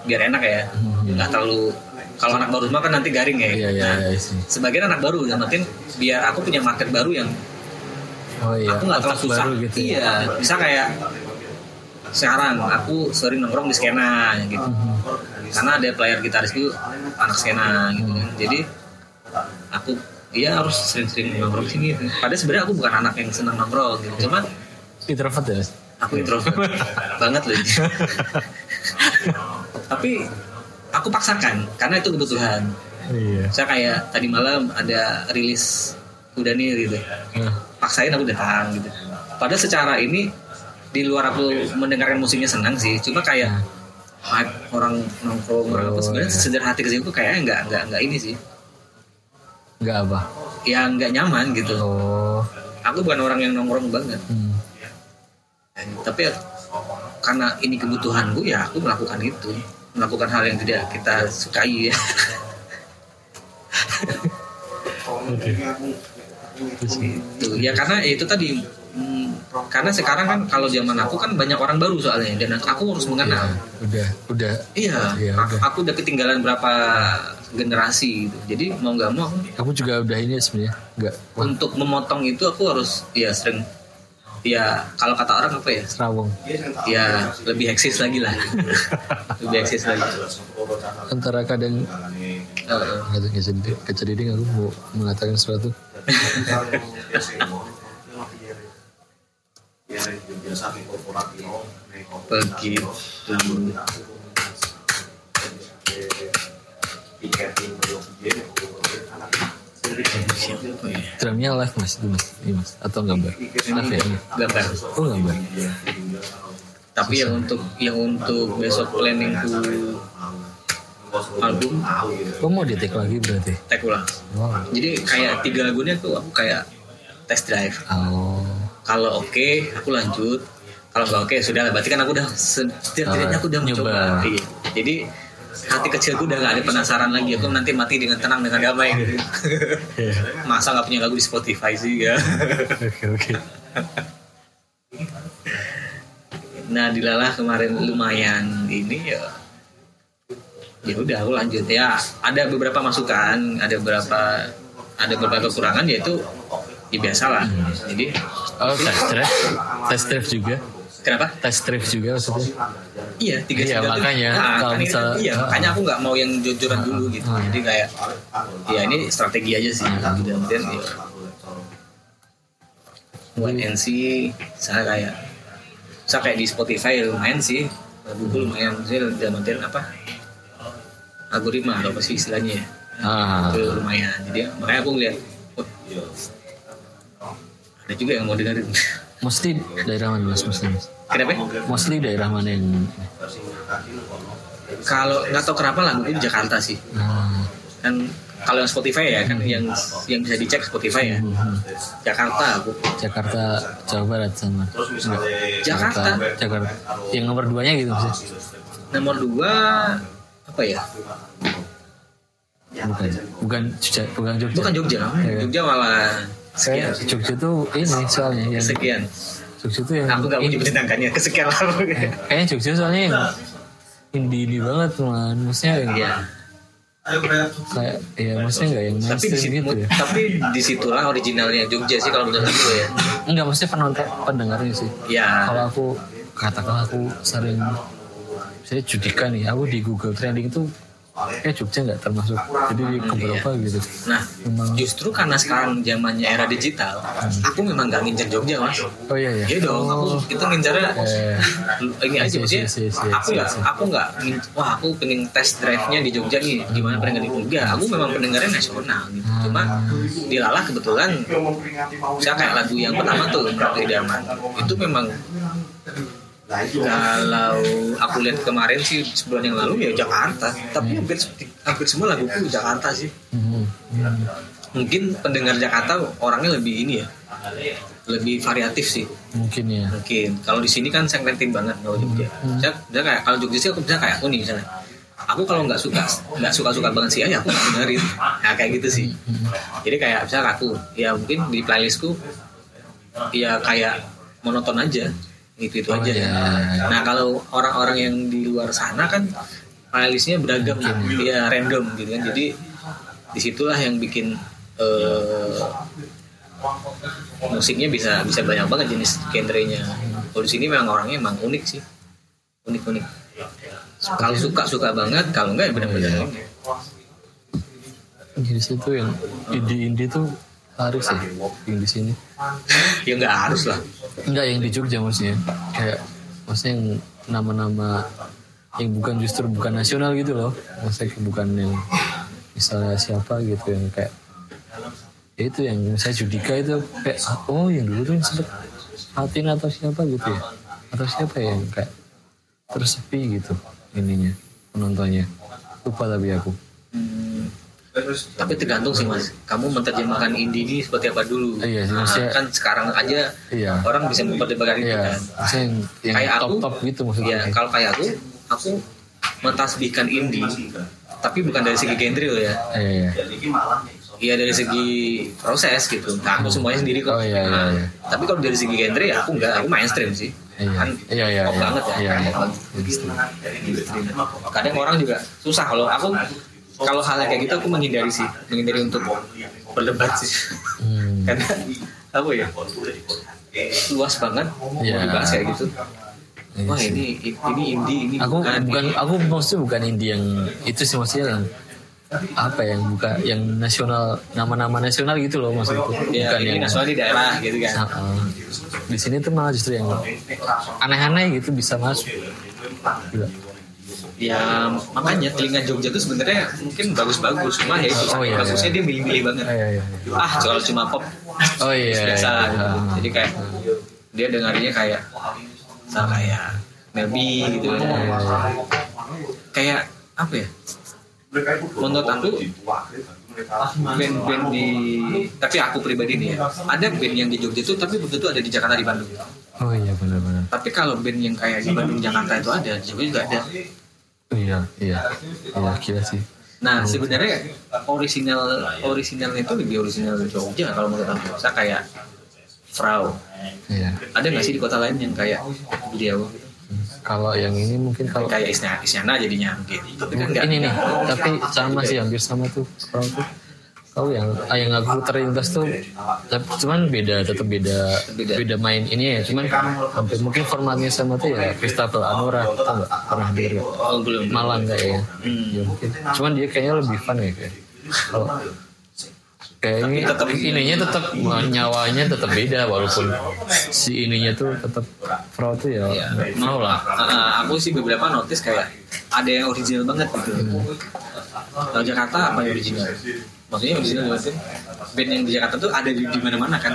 S3: biar enak ya. Nggak terlalu kalau anak baru semua kan nanti garing ya.
S1: Iya iya
S3: Nah,
S1: sih.
S3: sebagian anak baru dan artian biar aku punya market baru yang
S1: oh iya
S3: aku nggak terlalu susah.
S1: baru gitu ya.
S3: iya bisa kayak sekarang aku sering nongkrong di skena gitu. Karena ada player gitaris itu anak skena gitu kan. Jadi aku iya harus sering-sering nongkrong sini. Gitu. padahal sebenarnya aku bukan anak yang senang nongkrong gitu. Cuman
S1: introvert ya?
S3: Aku introvert. Banget loh tapi aku paksakan karena itu kebutuhan.
S1: Iya.
S3: Saya kayak tadi malam ada rilis udah nih gitu.
S1: Nah,
S3: paksain aku datang gitu. Padahal secara ini di luar aku mendengarkan musiknya senang sih, cuma kayak hype orang nongkrong orang apa
S1: Oh,
S3: sebenarnya
S1: iya.
S3: sederhana hati ke situ kayaknya nggak nggak nggak ini sih,
S1: nggak apa?
S3: Ya nggak nyaman gitu.
S1: oh.
S3: Aku bukan orang yang nongkrong banget,
S1: hmm.
S3: Tapi ya, karena ini kebutuhan gue ya aku melakukan itu, melakukan hal yang tidak kita sukai ya. Tuh, ya karena itu tadi hmm, karena sekarang kan kalau zaman aku kan banyak orang baru soalnya dan aku harus mengenal.
S1: udah udah
S3: Iya,
S1: Iya,
S3: aku,
S1: udah.
S3: aku udah ketinggalan berapa generasi gitu. Jadi mau nggak mau aku,
S1: aku juga udah ini sebenarnya nggak wah
S3: untuk memotong itu aku harus ya sering ya kalau kata orang apa ya?
S1: Serawong
S3: ya lebih eksis lagi lah. [laughs] Lebih eksis lagi.
S1: Antara kadang nggak tahu kejadian kejadian aku mau mengatakan sesuatu.
S3: Begitu Siapa ya?
S1: drumnya live mas. Itu mas. Ini mas. Atau gambar? Live ya
S3: gambar.
S1: Oh gambar.
S3: Tapi yang untuk yang untuk besok planningku album
S1: oh mau di take lagi berarti?
S3: tag ulang.
S1: Wow
S3: jadi kayak tiga lagunya tuh aku kayak test drive.
S1: Oh.
S3: Kalau oke aku lanjut. Kalau nggak oke sudah lah. Berarti kan aku udah setidaknya aku udah mencoba. Iya. jadi hati kecilku udah nggak ada penasaran lagi. Aku nanti mati dengan tenang dengan damai. Gitu masa nggak punya lagu di Spotify sih ya.
S1: Oke oke.
S3: Nah dilalah kemarin lumayan ini ya. Ya udah aku lanjut ya. Ada beberapa masukan ada beberapa ada beberapa kekurangan yaitu ya biasa lah. Jadi
S1: oh test drive test drive juga
S3: kenapa
S1: test drive juga maksudnya
S3: Iya, tiga
S1: Iya, makanya,
S3: Nah,
S1: kalau
S3: kan
S1: misal-
S3: iya,
S1: Ah.
S3: makanya aku nggak mau yang jujur-jujuran dulu gitu.
S1: Ah.
S3: Jadi kayak, ya ini strategi aja sih.
S1: Ah.
S3: Gitu. Dan ya, buat NC, saya kayak, saya kayak di Spotify lumayan sih. Google lumayan sih dalam artian apa? Algoritma atau apa sih istilahnya ya?
S1: ah
S3: Itu lumayan. Jadi makanya aku ngeliat, oh, ada juga yang mau dengerin. [laughs]
S1: mostly daerah mana mas? Mostly mas?
S3: Kenapa?
S1: mostly daerah mana yang
S3: Kalau nggak tahu kenapa itu di Jakarta sih.
S1: ah,
S3: kan kalau yang Spotify ya kan yang yang bisa dicek Spotify ya. Jakarta aku
S1: Jakarta Jawa Barat sama Enggak.
S3: Jakarta.
S1: Jakarta. Yang nomor duanya gitu mas
S3: nomor dua apa ya?
S1: Bukan. Bukan Jogja bukan Jogja.
S3: Bukan Jogja
S1: Iya.
S3: Jogja malah sekian.
S1: Kayak Jogja tuh ini soalnya yang
S3: sekian
S1: Jogja tuh yang
S3: aku nggak mau nyebutin angkanya kesekian lah.
S1: Kayaknya Jogja soalnya yang indie indie banget man. Maksudnya yang
S3: Iya.
S1: kayak ya maksudnya nggak yang
S3: tapi di situ
S1: gitu ya.
S3: tapi di situlah originalnya Jogja sih kalau menurut aku ya.
S1: Enggak maksudnya penonton pendengarnya sih.
S3: Ya
S1: kalau aku katakan aku sering saya judikan nih aku di Google Trending itu kayak Jogja nggak termasuk. Jadi di keberapa gitu.
S3: Nah
S1: memang
S3: justru karena sekarang zamannya era digital aku memang nggak ngincer Jogja mas.
S1: Oh iya ya
S3: Iya dong, aku itu ngincarnya
S1: Eh,
S3: ini aja
S1: Iya, iya, iya, iya,
S3: Aku
S1: iya,
S3: nggak,
S1: iya.
S3: aku nggak, wah aku pengen test drive-nya di Jogja nih, gimana pendengar itu? Enggak, aku memang pendengarnya nasional gitu. Cuma di Lala kebetulan, saya kayak lagu yang pertama tuh, Ratu Idaman. Itu memang kalau aku lihat kemarin sih sebulan yang lalu ya Jakarta, tapi hampir hampir semua laguku Jakarta sih.
S1: hmm, hmm.
S3: Mungkin pendengar Jakarta orangnya lebih ini ya, lebih variatif sih.
S1: Mungkin ya.
S3: Mungkin. Kalau di sini kan segmented banget kalau Jogja. Saya, saya kayak kalau Jogja sih aku bisa kayak aku nih misalnya. Aku kalau nggak suka nggak suka suka banget sih ya aku nggak dengerin. Ya kayak gitu sih. Jadi kayak misalnya aku ya mungkin di playlistku ya kayak monoton aja itu itu aja.
S1: iya.
S3: nah kalau orang-orang yang di luar sana kan playlistnya beragam ya random gitu kan. Jadi di situlah yang bikin eh, musiknya bisa bisa banyak banget jenis genrenya. Kalau di sini memang orangnya emang unik sih. Unik unik. Kalau suka suka banget. Kalau enggak ya benar-benar unik.
S1: di situ yang indie indie tuh harus ya yang di sini.
S3: Ya nggak harus lah.
S1: Enggak yang di Jogja maksudnya. Kayak maksudnya yang nama-nama yang bukan justru bukan nasional gitu loh. Maksudnya bukan yang misalnya siapa gitu yang kayak ya itu yang saya Judika itu kayak oh yang dulu tuh yang sempet Fatin atau siapa gitu ya. Atau siapa ya yang kayak tersepi gitu ininya penontonnya. Lupa tapi aku.
S3: Hmm, tapi tergantung sih mas kamu menerjemahkan indie ini seperti apa dulu
S1: Iya sih,
S3: Nah,
S1: maksudnya-
S3: kan sekarang aja
S1: iya
S3: orang bisa memperdebatkan itu
S1: iya
S3: kan
S1: maksudnya yang,
S3: Kayak
S1: top
S3: aku,
S1: top gitu maksudnya
S3: ya kalau kayak aku aku mentasbihkan indie tapi bukan dari segi genre loh ya
S1: iya iya
S3: Iya dari segi proses gitu. Nah, aku semuanya sendiri kok.
S1: Oh, iya, iya,
S3: Nah,
S1: iya.
S3: Tapi kalau dari segi genre ya aku enggak, aku mainstream sih.
S1: Iya.
S3: Kan
S1: Iya, iya, iya.
S3: banget ya.
S1: Iya, iya.
S3: Kadang orang juga susah kalau aku kalau hal kayak gitu aku menghindari sih, menghindari untuk berdebat sih.
S1: Hmm.
S3: Karena apa ya? Luas banget mau
S1: Iya.
S3: dibahas kayak gitu.
S1: Iya
S3: Wah ini ini indie ini
S1: aku
S3: bukan,
S1: bukan
S3: ini.
S1: aku maksudnya bukan indie yang itu sih maksudnya yang apa yang buka yang nasional nama-nama nasional gitu loh maksudku
S3: Ya,
S1: bukan
S3: ini
S1: yang
S3: nasional di daerah gitu kan.
S1: Ah. di sini tuh malah justru yang aneh-aneh gitu bisa masuk Gila.
S3: Ya makanya telinga Jogja tuh sebenarnya mungkin bagus-bagus cuma ya itu
S1: Oh, iya,
S3: bagusnya
S1: iya.
S3: dia milih-milih banget.
S1: Ah, iya, iya.
S3: Ah kalau cuma pop
S1: oh iya
S3: biasa
S1: iya,
S3: gitu.
S1: iya.
S3: Jadi kayak dia dengarnya kayak sama kayak Melby gitu. Kayak apa ya? Menurut aku band-band di tapi aku pribadi nih ya ada band yang di Jogja tuh tapi betul ada di Jakarta di Bandung
S1: oh iya benar-benar
S3: tapi kalau band yang kayak di Bandung Jakarta itu ada di Jogja juga ada
S1: iya iya iya gila sih
S3: Nah sebenarnya original originalnya itu lebih original Jogja kalau menurut aku. Saya kayak Frau.
S1: iya
S3: Ada nggak sih di kota lain yang kayak beliau?
S1: kalau yang ini mungkin kalau
S3: Kayak Isyana, Isyana jadinya mungkin. Tapi kan
S1: ini nih tapi sama sih hampir sama tuh kalau tuh kau yang ah, yang aku terlintas tuh tapi cuman beda tetap beda
S3: Beda.
S1: beda, main ini ya cuman hampir mungkin formatnya sama tuh ya Christopher Anora tau nggak pernah nggak?
S3: Oh belum.
S1: Malang kayaknya
S3: Hmm.
S1: ya mungkin cuman dia kayaknya lebih fun ya kayak kalau kayaknya
S3: tetap-
S1: ininya tetap nyawanya tetap beda walaupun si ininya tuh tetap pro tuh ya
S3: Ya,
S1: nggak mau lah
S3: Ah, aku sih beberapa notice kayak ada yang original banget gitu. Kalau Jakarta apa yang original? Maksudnya original berarti band yang di Jakarta tuh ada di, di mana-mana kan.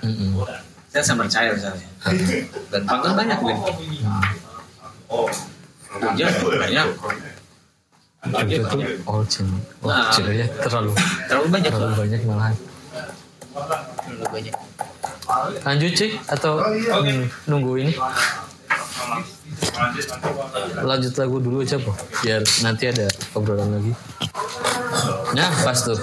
S1: Mm-mm.
S3: Saya sama percaya misalnya. Dan kan banyak band. Jogja banyak.
S1: Jogja tuh origin
S3: Nah.
S1: origin aja terlalu
S3: Terlalu banyak
S1: terlalu
S3: lah.
S1: banyak malahan
S3: Terlalu banyak.
S1: lanjut cik atau hmm, nunggu ini lanjut lagu dulu aja po biar nanti ada obrolan lagi. Nah pas tuh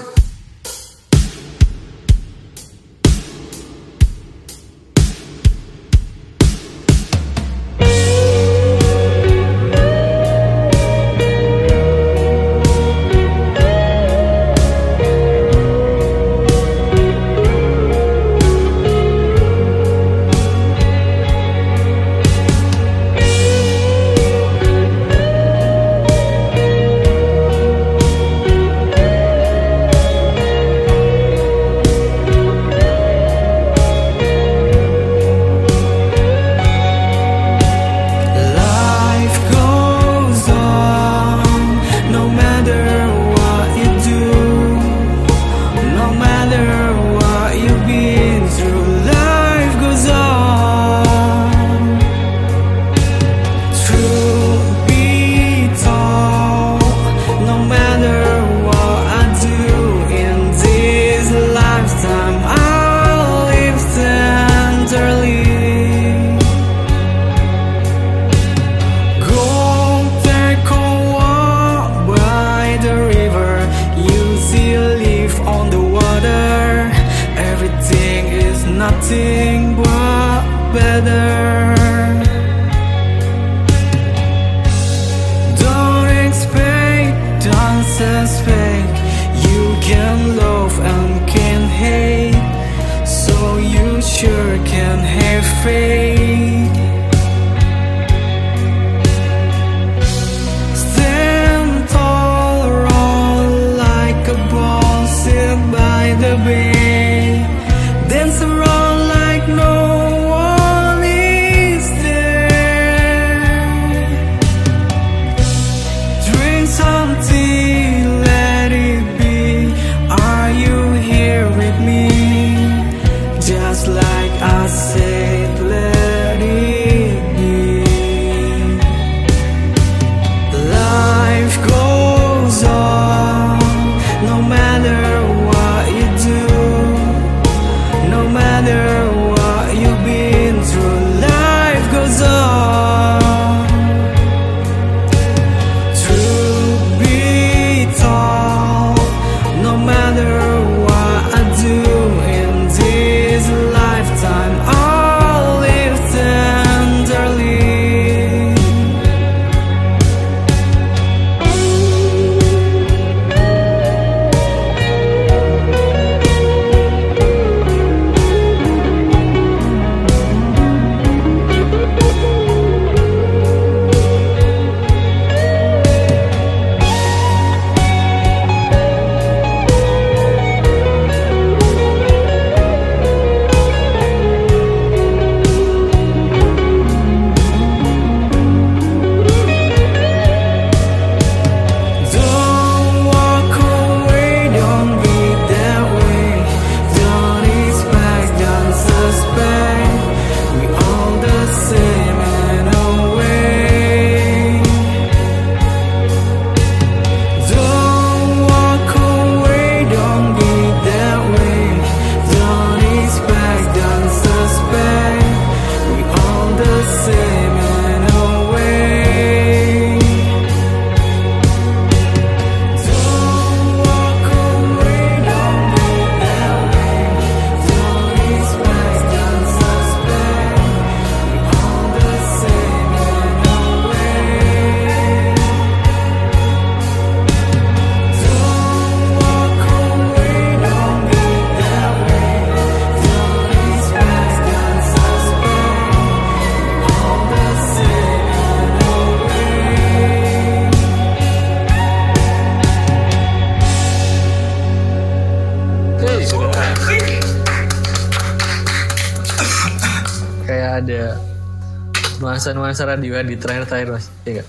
S7: nuansa-nuansa radio di terakhir-terakhir mas. Iya nggak?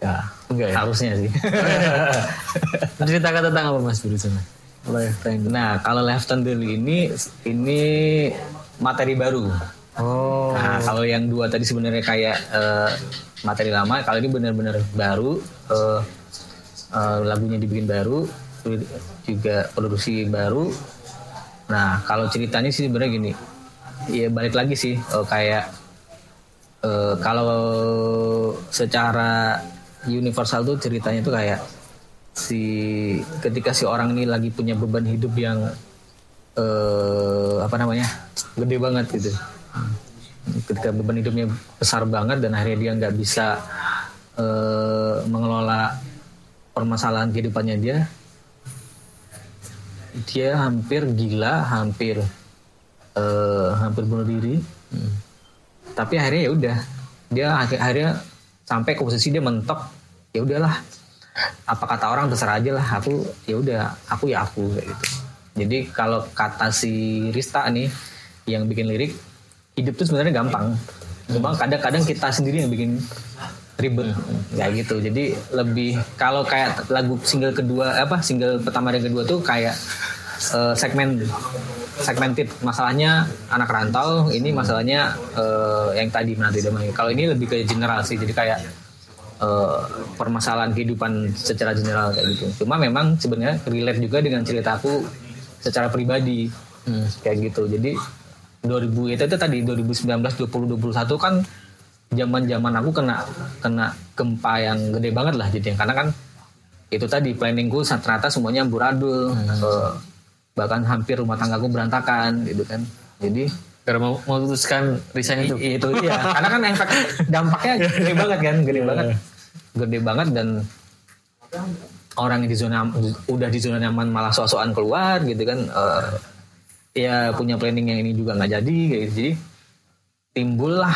S3: Ya,
S7: Enggak ya?
S3: harusnya sih. [laughs]
S7: Menceritakan tentang apa mas Triangle.
S3: nah, kalau Left Handle ini ini materi baru.
S7: Oh.
S3: Nah, kalau yang dua tadi sebenarnya kayak eh, materi lama, kalau ini benar-benar baru, eh, eh, lagunya dibikin baru, juga produksi baru. Nah, kalau ceritanya sih sebenarnya gini, ya balik lagi sih eh, kayak kalau secara universal tuh ceritanya tuh kayak si ketika si orang ini lagi punya beban hidup yang eh apa namanya gede banget gitu. Ketika beban hidupnya besar banget dan akhirnya dia nggak bisa eh, mengelola permasalahan kehidupannya dia dia hampir gila hampir eh, hampir bunuh diri. Tapi akhirnya ya udah dia akhir- akhirnya sampai ke posisi dia mentok ya udahlah apa kata orang terserah aja lah aku ya udah aku ya aku kayak gitu. Jadi kalau kata si Rista nih yang bikin lirik hidup tuh sebenarnya gampang. Cuma kadang-kadang kita sendiri yang bikin ribet kayak gitu. Jadi lebih kalau kayak lagu single kedua apa single pertama dan kedua tuh kayak eh, segmen segmented masalahnya anak rantau ini masalahnya eh, yang tadi menanti damai kalau ini lebih ke general sih jadi kayak eh, permasalahan kehidupan secara general kayak gitu. Cuma memang sebenarnya relate juga dengan ceritaku secara pribadi. Hmm, kayak gitu. Jadi 2000 itu, itu tadi 2019 20 21 kan zaman zaman aku kena kena gempa yang gede banget lah jadi karena kan itu tadi planningku ternyata semuanya amburadul. Eh, bahkan hampir rumah tanggaku berantakan gitu kan. Jadi
S7: Karena mau memutuskan resign itu.
S3: Itu dia. Karena kan efek dampaknya gede banget kan gede banget. Gede banget dan orang yang di zona udah di zona nyaman malah sok-sokan keluar gitu kan. Eh, ya punya planning yang ini juga nggak jadi kayak gitu. jadi timbullah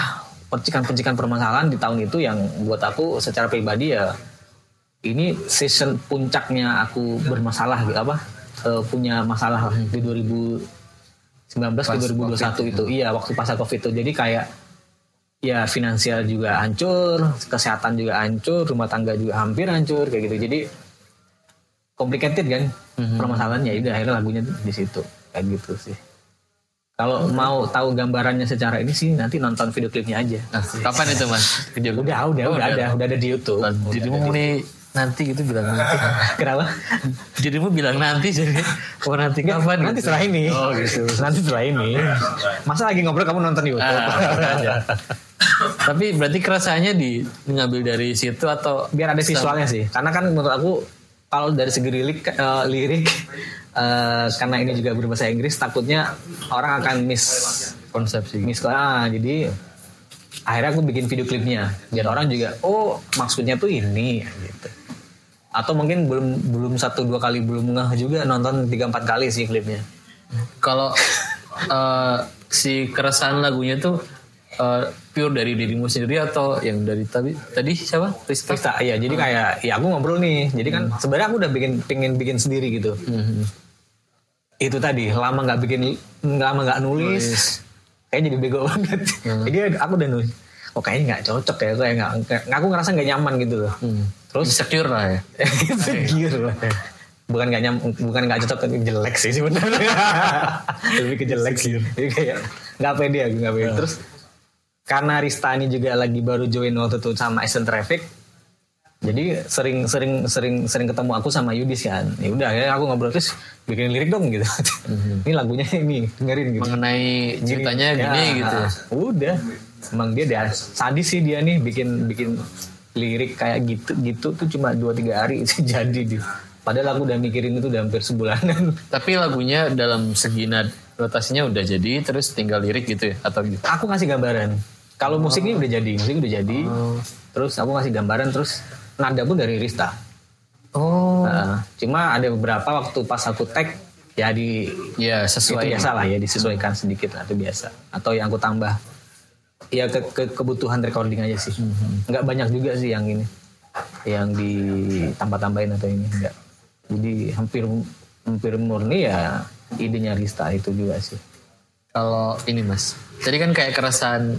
S3: percikan-percikan permasalahan di tahun itu yang buat aku secara pribadi ya ini season puncaknya aku bermasalah gitu apa eh, punya masalah di 2019 ke 2021 itu. iya waktu pasca covid itu. Jadi kayak ya finansial juga hancur kesehatan juga hancur rumah tangga juga hampir hancur kayak gitu. Jadi complicated kan permasalahannya. Itu akhirnya lagunya tuh di situ. Kayak gitu sih. Kalau mau tahu gambarannya secara ini sih nanti nonton video klipnya aja.
S7: Kapan itu mas? [laughs] Video
S3: udah udah
S7: Oh,
S3: udah ada. udah. Ada di YouTube.
S7: Dirimu mulai nanti gitu bilang nanti.
S3: kenapa
S7: Dirimu bilang nanti jadi oh nanti kapan?
S3: nanti
S7: gitu?
S3: setelah ini
S7: Oh gitu.
S3: nanti setelah ini masa lagi ngobrol kamu nonton YouTube
S7: Ah, Tapi berarti kerasanya di ngambil dari situ atau
S3: biar ada visualnya sih karena kan menurut aku kalau dari segi lirik eh, lirik eh, karena ini juga berbahasa Inggris takutnya orang akan miss
S7: konsepsi.
S3: miss ah jadi akhirnya aku bikin video klipnya biar orang juga oh maksudnya tuh ini gitu atau mungkin belum belum satu dua kali belum ngeh juga nonton tiga empat kali sih klipnya.
S7: Kalau [laughs] eh, si keresahan lagunya tuh eh, pure dari dirimu sendiri atau yang dari tadi tadi siapa? Rizka?
S3: Pesta, iya. Jadi kayak ya aku ngobrol nih. Jadi kan sebenarnya aku udah bikin pengen bikin sendiri gitu. Itu tadi lama nggak bikin lama nggak nulis. Kayak jadi bego banget. [laughs] Jadi aku udah nulis. Oh kayaknya nggak cocok ya kayak nggak aku ngerasa nggak nyaman gitu loh
S7: Terus? Insecure lah ya. [laughs]
S3: insecure lah bukan nggak nyam bukan nggak cocok tapi jelek sih sebenarnya. [laughs] Lebih ke jelek sih. Jadi kayak nggak pede aku nggak pede. Terus karena Rista ini juga lagi baru join waktu itu sama Asian Traffic jadi sering sering sering sering ketemu aku sama Yudis kan ya udah ya aku ngobrol terus bikin lirik dong gitu. Ini lagunya ini dengerin gitu.
S7: Mengenai ceritanya
S3: Ya,
S7: gini gitu.
S3: Udah. Emang dia dia sadis sih dia nih bikin bikin lirik kayak gitu gitu tuh cuma 2 3 hari itu [laughs] jadi dia. Padahal aku udah mikirin itu udah hampir sebulanan. [laughs]
S7: Tapi lagunya dalam segi rotasinya udah jadi terus tinggal lirik gitu ya atau gitu.
S3: Aku ngasih gambaran. Kalau musiknya udah jadi, musik udah jadi. Terus aku ngasih gambaran terus nada pun dari Rista.
S7: Oh.
S3: Nah, cuma ada beberapa waktu pas aku tag ya di
S7: Ya sesuai
S3: biasa lah ya disesuaikan sedikit lah itu biasa atau yang aku tambah ya ke, ke- kebutuhan recording aja sih. Nggak banyak juga sih yang ini. Yang ditambah-tambahin atau ini enggak jadi hampir hampir murni ya idenya Rista itu juga sih.
S7: Kalau ini mas, tadi kan kayak keresahan,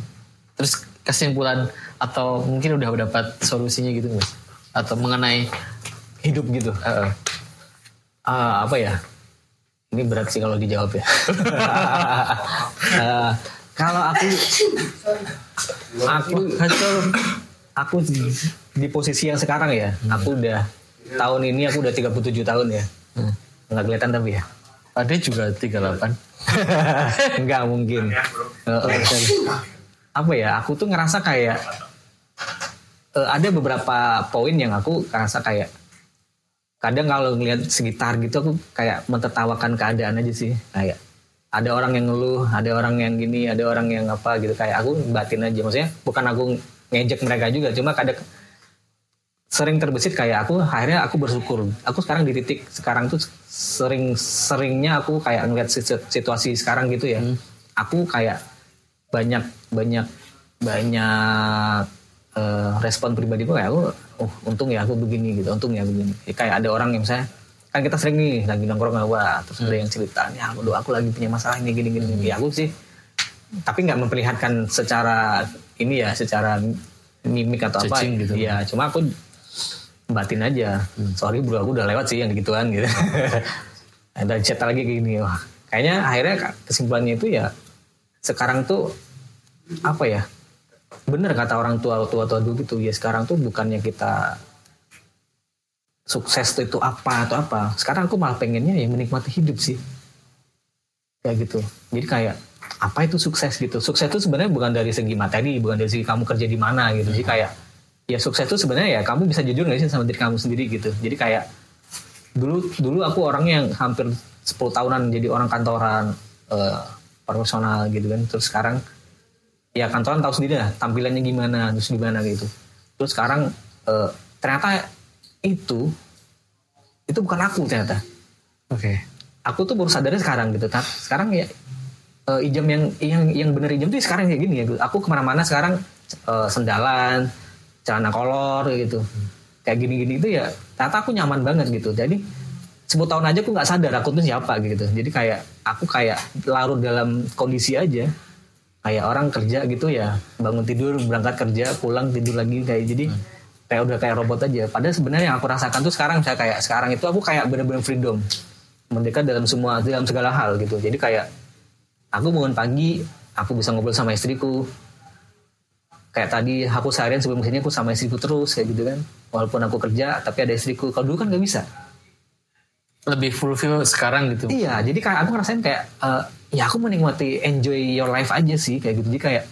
S7: terus kesimpulan atau mungkin udah dapat solusinya gitu mas? Atau mengenai
S3: hidup gitu.
S7: Eh,
S3: Ah, apa ya? Ini berat sih kalau dijawab ya. [laughs] Ah, kalau aku aku aku di, di posisi yang sekarang ya aku udah tahun ini aku udah 37 tahun ya. Nggak kelihatan tapi ya.
S7: Ade juga 38. [laughs]
S3: nggak mungkin. Apa ya aku tuh ngerasa kayak eh, ada beberapa poin yang aku ngerasa kayak kadang kalau ngeliat sekitar gitu aku kayak mentertawakan keadaan aja sih kayak ada orang yang ngeluh ada orang yang gini ada orang yang apa gitu. Kayak aku batin aja. Maksudnya bukan aku ngejek mereka juga cuma kadang sering terbesit kayak aku akhirnya aku bersyukur. Aku sekarang di titik sekarang tuh sering seringnya aku kayak ngeliat situ- situasi sekarang gitu ya. Aku kayak banyak banyak banyak eh, respon pribadi gue kayak aku oh untung ya aku begini gitu untung ya begini. Ya, kayak ada orang yang saya kan kita sering nih lagi nongkrong apa terus ada yang cerita nih aku aku lagi punya masalah ini gini gini, gini. Ya aku sih tapi nggak memperlihatkan secara ini ya secara mimik atau apa.
S7: Gitu.
S3: ya cuma aku batin aja. Sorry bro aku udah lewat sih yang gituan gitu. [laughs] Ada chat lagi kayak gini wah. Kayaknya akhirnya kesimpulannya itu ya sekarang tuh apa ya bener kata orang tua tua tua dulu gitu ya sekarang tuh bukannya kita sukses itu apa atau apa. Sekarang aku malah pengennya ya menikmati hidup sih. Kayak gitu. Jadi kayak apa itu sukses gitu? Sukses itu sebenarnya bukan dari segi materi bukan dari segi kamu kerja di mana gitu. Jadi kayak ya sukses itu sebenarnya ya kamu bisa jujur nggak sih sama diri kamu sendiri gitu? Jadi kayak dulu dulu aku orangnya yang hampir 10 tahunan jadi orang kantoran eh, personal gitu kan. Terus sekarang ya kantoran tahu sendiri lah tampilannya gimana terus gimana gitu. Terus sekarang eh, ternyata itu itu bukan aku ternyata.
S7: Oke.
S3: aku tuh baru sadarnya sekarang gitu sekarang ya eh, ijam yang yang yang bener ijam tuh sekarang kayak gini ya. Aku ke mana-mana sekarang eh, sendalan celana kolor gitu. Kayak gini-gini itu ya ternyata aku nyaman banget gitu. Jadi 10 tahun aja aku nggak sadar aku tuh siapa gitu. Jadi kayak aku kayak larut dalam kondisi aja. Kayak orang kerja gitu ya bangun tidur berangkat kerja pulang tidur lagi kayak jadi kayak udah kayak robot aja. Padahal sebenarnya yang aku rasakan tuh sekarang saya kayak sekarang itu aku kayak bener-bener freedom. Merdeka dalam semua dalam segala hal gitu. Jadi kayak aku bangun pagi aku bisa ngobrol sama istriku. Kayak tadi aku seharian sebelum ke sini aku sama istriku terus kayak gitu kan. Walaupun aku kerja tapi ada istriku. Kalau dulu kan nggak bisa.
S7: Lebih fulfill sekarang gitu.
S3: Iya, jadi kayak aku ngerasain kayak eh, ya aku menikmati enjoy your life aja sih kayak gitu. Jadi kayak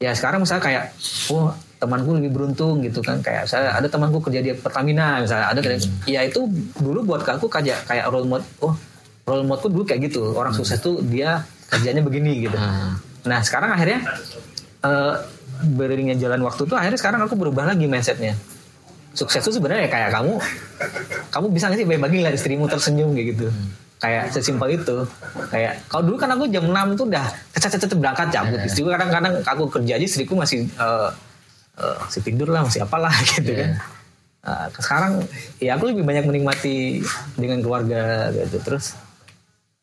S3: ya sekarang misalnya kayak oh temanku lebih beruntung gitu kan. Kayak saya ada temanku kerja di Pertamina misalnya ada kayak ya itu dulu buat aku kayak kayak role model oh role modelku dulu kayak gitu. Orang sukses tuh dia kerjanya begini gitu.
S7: Ah.
S3: Nah sekarang akhirnya eh beriringnya jalan waktu tuh akhirnya sekarang aku berubah lagi mindsetnya. Sukses tuh sebenarnya kayak kamu kamu bisa nggak sih bagi lihat istrimu tersenyum kayak gitu. Kayak sesimpel itu. Kayak kalau dulu kan aku jam 6 tuh udah cecet-cecet berangkat cabut. Istriku kadang-kadang aku kerja aja istriku masih eh, eh, masih tidur lah masih apalah [laughs] gitu kan. Eh, sekarang ya aku lebih banyak menikmati dengan keluarga gitu. Terus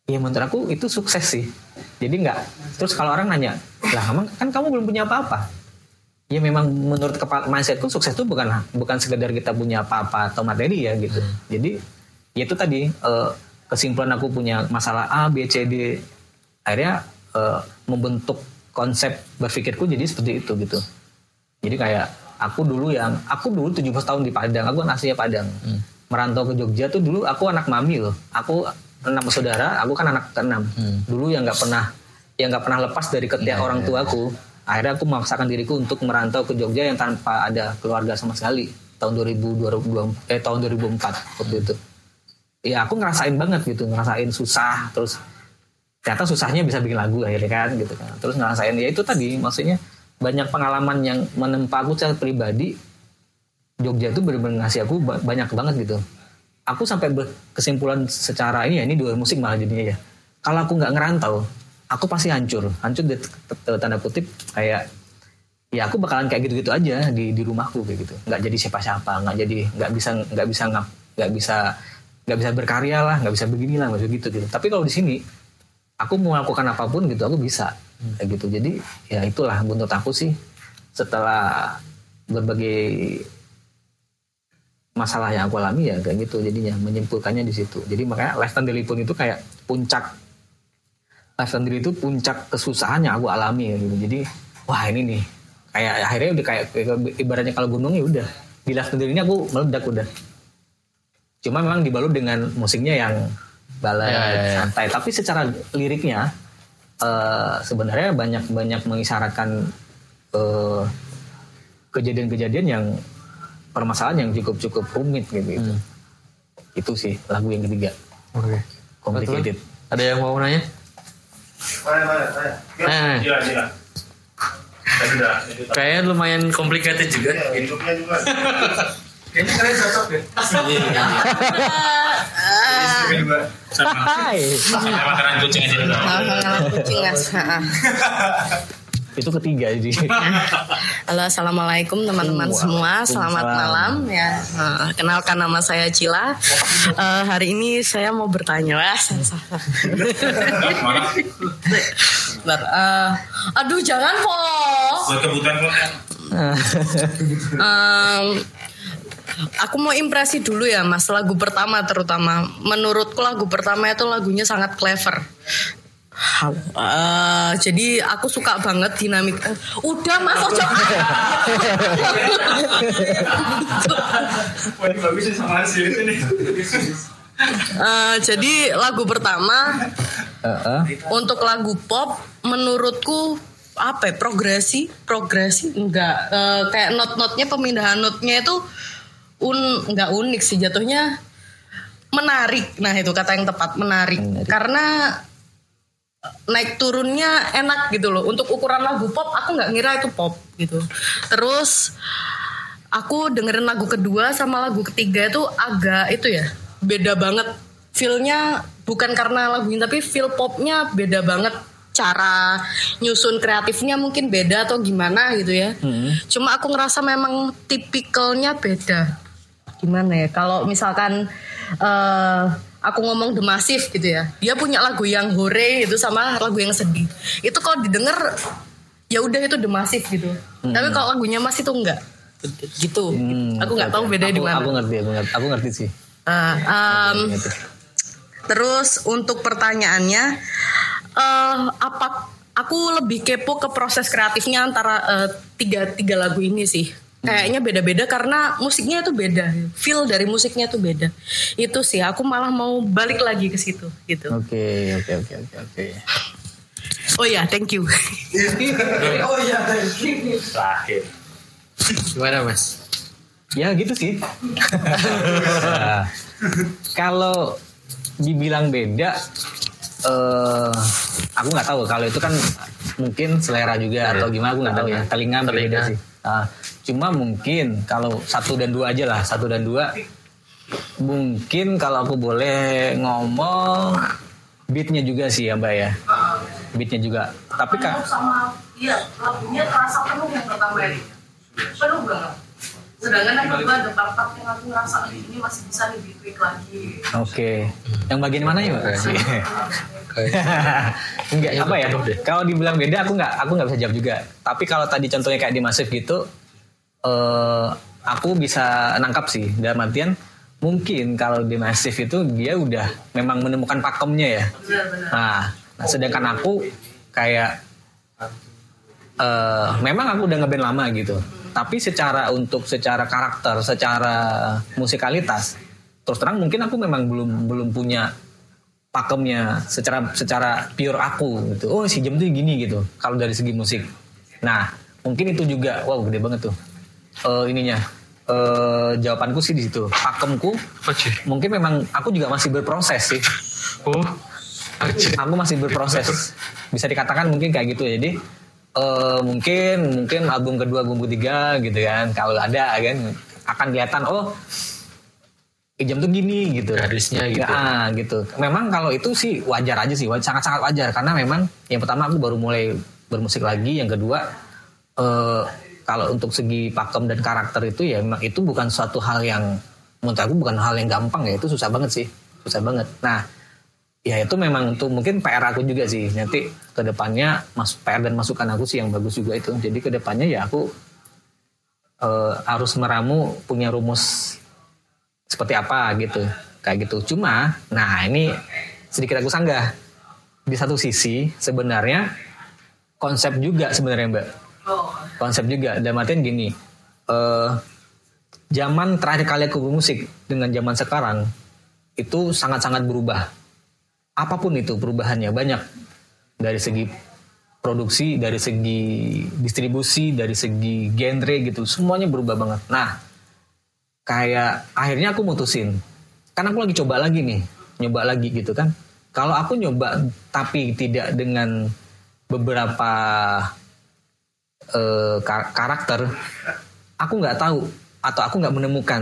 S3: ya menurut aku itu sukses sih. Jadi nggak terus kalau orang nanya lah emang kan kamu belum punya apa-apa? Ya memang menurut kepala mindsetku sukses itu bukan bukan sekedar kita punya apa-apa atau materi ya gitu. Jadi ya itu tadi eh, kesimpulan aku punya masalah A B C D. Akhirnya eh, membentuk konsep berpikirku jadi seperti itu gitu jadi kayak aku dulu yang aku dulu 17 tahun di Padang aku kan aslinya Padang. Merantau ke Jogja tuh dulu aku anak mami loh. Aku enam saudara aku kan anak keenam. Dulu yang nggak pernah yang nggak pernah lepas dari ketiak orang tuaku akhirnya aku memaksakan diriku untuk merantau ke Jogja yang tanpa ada keluarga sama sekali. Tahun 2000 2002 eh tahun 2004 waktu itu. Ya aku ngerasain banget gitu ngerasain susah terus ternyata susahnya bisa bikin lagu akhirnya kan gitu kan. Terus ngerasain ya itu tadi maksudnya banyak pengalaman yang menempa aku secara pribadi Jogja itu benar-benar ngasih aku ba- banyak banget gitu. Aku sampai berkesimpulan secara ini ya ini dua musik malah jadinya ya. Kalau aku nggak ngerantau aku pasti hancur. Hancur di tanda kutip kayak ya aku bakalan kayak gitu-gitu aja di di rumahku kayak gitu. Nggak jadi siapa-siapa nggak jadi nggak bisa nggak bisa nggak bisa nggak bisa berkarya lah nggak bisa begini lah nggak bisa gitu gitu tapi kalau di sini aku mau melakukan apa pun gitu aku bisa kayak gitu. Jadi ya itulah menurut aku sih setelah berbagai masalah yang aku alami ya kayak gitu jadinya menyimpulkannya di situ. Jadi makanya lifetime telepon itu kayak puncak. Lifetime diri itu puncak kesusahan yang aku alami ya gitu. Jadi wah ini nih kayak akhirnya udah kayak, ibaratnya kalau gunung ya udah. Di lifetime diri ini aku meledak udah. Cuma memang dibalut dengan musiknya yang balad
S7: Ya, ya, ya.
S3: santai. Tapi secara liriknya eh, sebenarnya banyak banyak mengisyaratkan eh, kejadian-kejadian yang permasalahan yang cukup cukup rumit gitu, gitu. itu sih lagu yang ketiga
S7: Oke.
S3: complicated
S7: Ada yang mau nanya?
S2: Mana, mana, mana.
S7: Eh.
S2: Gila, gila.
S7: Kayaknya lumayan complicated juga.
S2: Iya, hidupnya juga. [laughs] Kayaknya kalian cocok deh. [laughs] Istri juga. Sama. Makanan kucing aja
S8: kucing Mas.
S3: Itu ketiga jadi
S8: Halo, assalamualaikum teman-teman semua. Selamat malam ya. Kenalkan nama saya Cila. Eh, hari ini saya mau bertanya lah. Eh, aduh jangan po.
S2: Buat kebutuhan kok.
S8: Aku mau impresi dulu ya mas lagu pertama terutama. Menurutku lagu pertama itu lagunya sangat clever. Eh, jadi aku suka banget dinamik eh, udah mas ojo. Eh, jadi lagu pertama
S3: Heeh.
S8: untuk lagu pop menurutku apa ya, progresi? Progresi? Enggak. Eh, kayak not-notnya pemindahan notnya itu un enggak unik sih jatuhnya menarik. Nah itu kata yang tepat menarik.
S3: Menarik.
S8: karena naik turunnya enak gitu loh. Untuk ukuran lagu pop aku nggak ngira itu pop gitu. Terus aku dengerin lagu kedua sama lagu ketiga itu agak itu ya beda banget. Feelnya bukan karena lagunya tapi feel popnya beda banget. Cara nyusun kreatifnya mungkin beda atau gimana gitu ya. Cuma aku ngerasa memang tipikalnya beda gimana ya? Kalau misalkan eh aku ngomong The Massive gitu ya dia punya lagu yang hore itu sama lagu yang sedih. Itu kalau didengar ya udah itu The Massive gitu. Tapi kalau lagunya Mas itu enggak. Gitu.
S3: Hmm,
S8: aku nggak
S3: oke,
S8: tahu bedanya di
S3: Aku-
S8: mana
S3: Aku ngerti, aku ngerti, aku ngerti sih.
S8: Em,
S3: Ngerti.
S8: Terus untuk pertanyaannya, eh apa aku lebih kepo ke proses kreatifnya antara eh, tiga tiga lagu ini sih. Kayaknya beda-beda karena musiknya itu beda, feel dari musiknya itu beda. Itu sih aku malah mau balik lagi ke situ gitu.
S3: Oke, oke, oke, oke, oke.
S8: Oh ya, [laughs] thank you.
S2: Terakhir.
S1: Gimana mas?
S3: Ya gitu sih. Nah, [laughs] kalau dibilang beda, eh aku nggak tahu. Kalau itu kan mungkin selera juga atau gimana aku nggak tahu ya. Telinga beda
S1: Telinga.
S3: sih. Ah, cuma mungkin kalau satu dan dua aja lah, satu dan dua. Mungkin kalau aku boleh ngomong beatnya juga sih ya mbak ya. Beatnya juga. Tapi kak,
S8: sama iya lagunya terasa penuh yang pertama ini. Penuh banget. Sedangkan yang kedua ada part-part yang aku ngerasa ini masih bisa lebih quick lagi.
S3: Oke. Yang bagian mana ya, Mbak?
S7: Kayak [laughs]
S3: Enggak apa ya? Kalau dibilang beda aku nggak aku nggak bisa jawab juga. Tapi kalau tadi contohnya kayak di Masif gitu eh aku bisa nangkap sih dalam artian mungkin kalau di Masif itu dia udah memang menemukan pakemnya ya. Nah, nah, sedangkan aku kayak eh memang aku udah ngeband lama gitu. Tapi secara untuk secara karakter, secara musikalitas, terus terang mungkin aku memang belum belum punya pakemnya secara secara pure aku gitu. Oh si Jem tuh gini gitu. Kalau dari segi musik. Nah mungkin itu juga wow gede banget tuh Eh ininya. eh jawabanku sih di situ. Pakemku mungkin memang aku juga masih berproses sih.
S7: Oh,
S3: Aku masih berproses. Bisa dikatakan mungkin kayak gitu ya. Jadi eh mungkin mungkin album kedua, album ketiga gitu kan. Kalau ada kan akan kelihatan oh Ijam tuh gini gitu.
S7: Garisnya gitu.
S3: Ah, gitu. Memang kalau itu sih wajar aja sih, wa- sangat-sangat wajar karena memang yang pertama aku baru mulai bermusik lagi, yang kedua eh kalau untuk segi pakem dan karakter itu ya memang itu bukan suatu hal yang menurut aku bukan hal yang gampang ya, itu susah banget sih. Susah banget. Nah, ya itu memang tuh mungkin PR aku juga sih. Nanti ke depannya mas PR dan masukan aku sih yang bagus juga itu. Jadi ke depannya ya aku eh, harus meramu punya rumus seperti apa gitu kayak gitu cuma nah ini sedikit aku sanggah di satu sisi sebenarnya konsep juga sebenarnya mbak konsep juga. Dalam artian gini eh zaman terakhir kali aku bermusik dengan zaman sekarang itu sangat-sangat berubah. Apa pun itu perubahannya banyak. Dari segi produksi dari segi distribusi dari segi genre gitu semuanya berubah banget. Nah kayak akhirnya aku mutusin kan aku lagi coba lagi nih nyoba lagi gitu kan. Kalau aku nyoba tapi tidak dengan beberapa ka- karakter aku nggak tahu atau aku nggak menemukan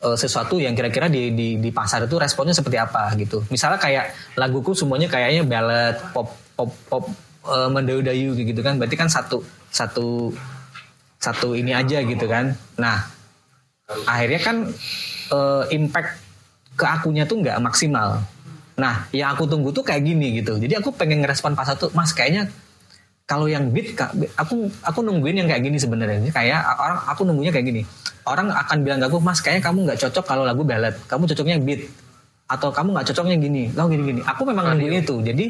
S3: eh, sesuatu yang kira-kira di, di di pasar itu responnya seperti apa gitu misalnya kayak laguku semuanya kayaknya ballad pop pop pop eh, mendayu-dayu gitu kan berarti kan satu satu satu ini aja gitu kan nah akhirnya kan eh, impact ke akunya tuh nggak maksimal. Nah, yang aku tunggu tuh kayak gini gitu. Jadi aku pengen ngerespon pas satu, Mas kayaknya kalau yang beat aku aku nungguin yang kayak gini sebenarnya. Kayak orang aku nunggunya kayak gini. Orang akan bilang ke aku, Mas kayaknya kamu nggak cocok kalau lagu ballad. Kamu cocoknya beat atau kamu nggak cocoknya gini. Kamu gini-gini. Aku memang nungguin itu. Jadi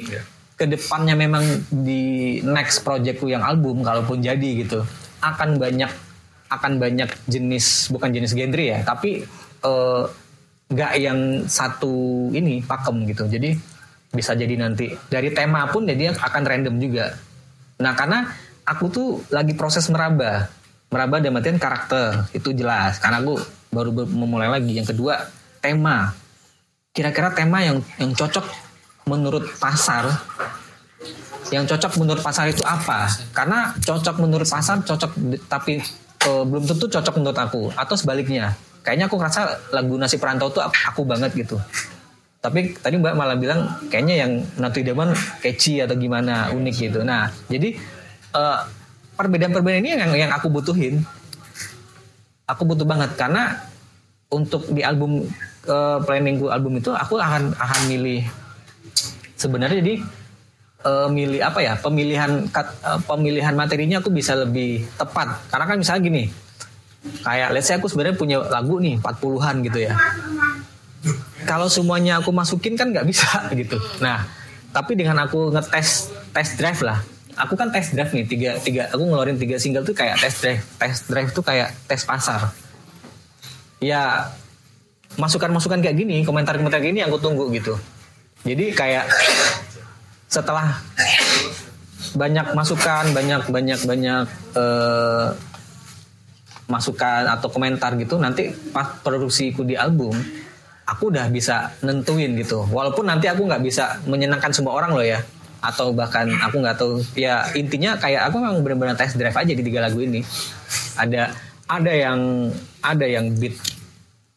S3: ke depannya memang di next projectku yang album kalaupun jadi gitu akan banyak akan banyak jenis bukan jenis genre ya tapi eh, nggak yang satu ini pakem gitu jadi bisa jadi nanti dari tema pun jadi akan random juga nah karena aku tuh lagi proses meraba. Meraba dalam artian karakter itu jelas. Karena aku baru memulai lagi. Yang kedua tema. Kira-kira tema yang yang cocok menurut pasar. Yang cocok menurut pasar itu apa? Karena cocok menurut pasar cocok tapi eh, belum tentu cocok menurut aku. Atau sebaliknya. Kayaknya aku ngerasa lagu nasi perantau tuh aku banget gitu tapi tadi mbak malah bilang kayaknya yang Natu Idaman catchy atau gimana unik gitu. Nah jadi eh, perbedaan-perbedaan ini yang yang aku butuhin. Aku butuh banget karena untuk di album eh, planningku album itu aku akan akan milih sebenarnya jadi eh, milih apa ya pemilihan eh, pemilihan materinya aku bisa lebih tepat. Karena kan misalnya gini kayak let's say aku sebenarnya punya lagu nih 40-an gitu ya kalau semuanya aku masukin kan nggak bisa [laughs] gitu. Nah tapi dengan aku ngetes test drive lah. Aku kan test drive nih tiga tiga aku ngeluarin tiga single tuh kayak test drive test drive tuh kayak tes pasar. Ya masukan-masukan kayak gini komentar-komentar gini yang aku tunggu gitu. Jadi kayak [coughs] setelah banyak masukan banyak banyak banyak eh, masukan atau komentar gitu nanti pas produksiku di album aku udah bisa nentuin gitu. Walaupun nanti aku nggak bisa menyenangkan semua orang loh ya. Atau bahkan aku nggak tahu. Ya intinya kayak aku memang benar-benar test drive aja di tiga lagu ini. Ada ada yang ada yang beat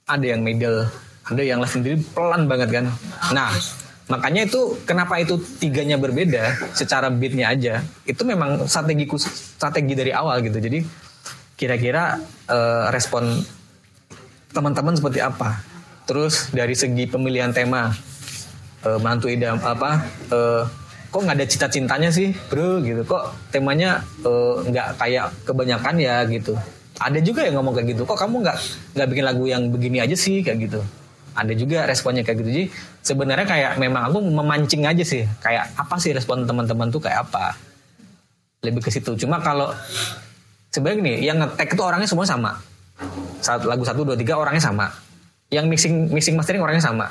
S3: ada yang middle ada yang left sendiri pelan banget kan. Nah makanya itu kenapa itu tiganya berbeda secara beatnya aja itu memang strategiku strategi dari awal gitu. Jadi kira-kira eh, respon teman-teman seperti apa terus dari segi pemilihan tema eh, menantu idam apa eh, kok nggak ada cita-cintanya sih bro gitu. Kok temanya eh, nggak kayak kebanyakan ya gitu. Ada juga yang ngomong kayak gitu kok kamu nggak nggak bikin lagu yang begini aja sih? Kayak gitu. Ada juga responnya kayak gitu. Jadi sebenarnya kayak memang aku memancing aja sih kayak apa sih respon teman-teman tuh kayak apa. Lebih ke situ. Cuma kalau sebenarnya gini yang ngetek itu orangnya semua sama. Satu lagu satu dua tiga orangnya sama yang mixing mixing mastering orangnya sama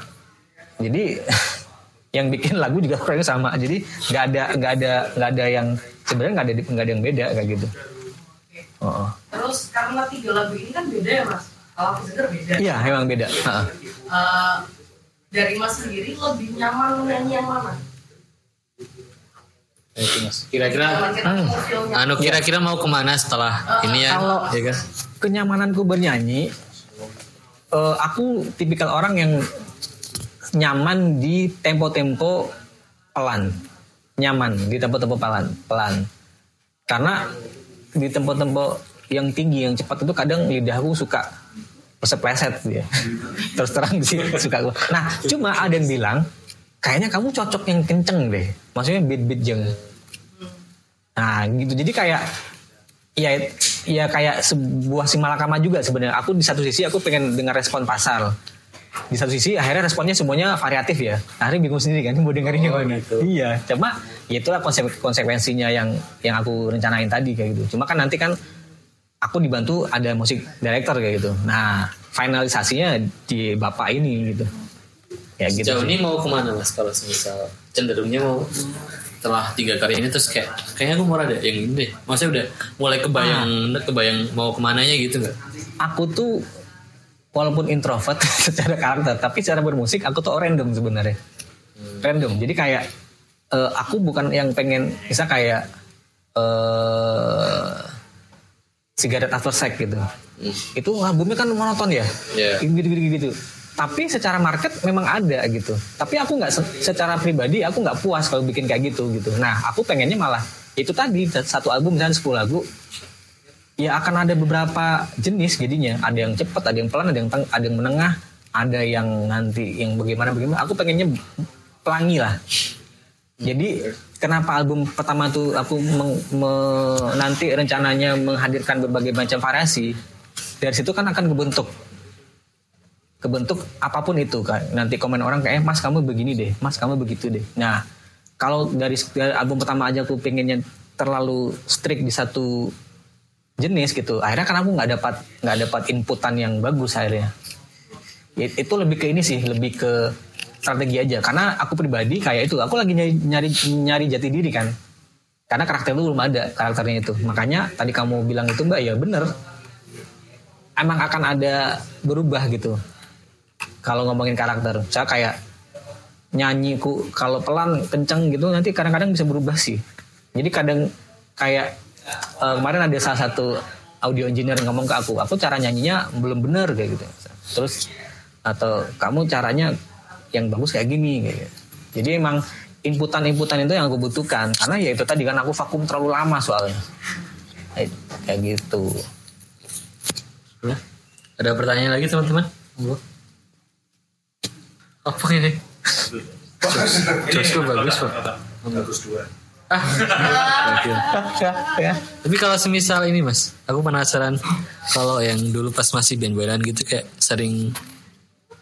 S3: jadi [laughs] yang bikin lagu juga orangnya sama jadi nggak ada nggak ada nggak ada yang sebenarnya nggak ada nggak ada yang beda kayak gitu oh, oh.
S8: Terus karena tiga lagu ini kan beda ya mas. Kalau aku beda.
S3: iya emang beda.
S8: Eh, dari mas sendiri lebih nyaman nyanyi yang mana?
S1: Nah, kira-kira
S3: Hmm.
S1: anu kira-kira mau ke mana setelah ini ya
S3: Kalau-
S1: ya kan
S3: kenyamananku bernyanyi eh, aku tipikal orang yang nyaman di tempo-tempo pelan. Nyaman di tempo-tempo pelan pelan. Karena di tempo-tempo yang tinggi yang cepat itu kadang lidahku suka pleset ya. [laughs] Terus terang sih suka nah cuma ada yang bilang kayaknya kamu cocok yang kenceng deh. Maksudnya beat beat jeng. Nah gitu. Jadi kayak ya ya kayak sebuah simalakama juga sebenarnya. Aku di satu sisi aku pengen dengar respon pasar. Di satu sisi akhirnya responnya semuanya variatif ya. Akhirnya bingung sendiri kan mau dengerin yang mana iya cuma ya itulah konsep konsekuensinya yang yang aku rencanain tadi kayak gitu. Cuma kan nanti kan aku dibantu ada musik director kayak gitu. Nah finalisasinya di bapak ini gitu. Ya gitu
S1: sejauh ini mau ke mana mas kalau misal cenderungnya mau setelah tiga karya ini terus kayak kayaknya aku mau ada yang ini deh. Maksudnya udah mulai kebayang
S3: Ah.
S1: kebayang mau ke mananya gitu nggak?
S3: Aku tuh walaupun introvert [laughs] secara karakter tapi secara bermusik aku tuh random sebenarnya. Random. Jadi kayak eh, aku bukan yang pengen bisa kayak eh sigaret after sex gitu. Itu albumnya kan monoton ya?
S1: Iya.
S3: gitu gitu gitu tapi secara market memang ada gitu. Tapi aku nggak se- secara pribadi aku nggak puas kalau bikin kayak gitu gitu. Nah aku pengennya malah itu tadi satu album misalnya 10 lagu ya akan ada beberapa jenis jadinya. Ada yang cepat ada yang pelan ada yang teng- ada yang menengah ada yang nanti yang bagaimana bagaimana aku pengennya pelangi lah. Jadi kenapa album pertama tuh aku meng- me- nanti rencananya menghadirkan berbagai macam variasi dari situ kan akan kebentuk kebentuk apa pun itu kan. Nanti komen orang kayak "Eh, mas kamu begini deh. Mas kamu begitu deh. Nah kalau dari, album pertama aja aku pengennya terlalu strict di satu jenis gitu akhirnya kan aku nggak dapat nggak dapat inputan yang bagus akhirnya. Ya, itu lebih ke ini sih lebih ke strategi aja. Karena aku pribadi kayak itu aku lagi nyari nyari, nyari jati diri kan. Karena karakter itu belum ada karakternya itu. Makanya tadi kamu bilang itu mbak ya bener. Emang akan ada berubah gitu kalau ngomongin karakter saya kayak nyanyiku kalau pelan kenceng gitu nanti kadang-kadang bisa berubah sih. Jadi kadang kayak eh, kemarin ada salah satu audio engineer ngomong ke aku aku cara nyanyinya belum bener kayak gitu. Terus atau kamu caranya yang bagus kayak gini gitu. jadi emang inputan-inputan itu yang aku butuhkan karena ya itu tadi kan aku vakum terlalu lama soalnya. Kayak gitu.
S1: Ada pertanyaan lagi teman-teman? Apa ini? Josku bagus pak.
S2: Bagus dua.
S1: Ah, oke.
S3: ya
S1: Tapi kalau semisal ini mas, aku penasaran kalau yang dulu pas masih band-bandan gitu kayak sering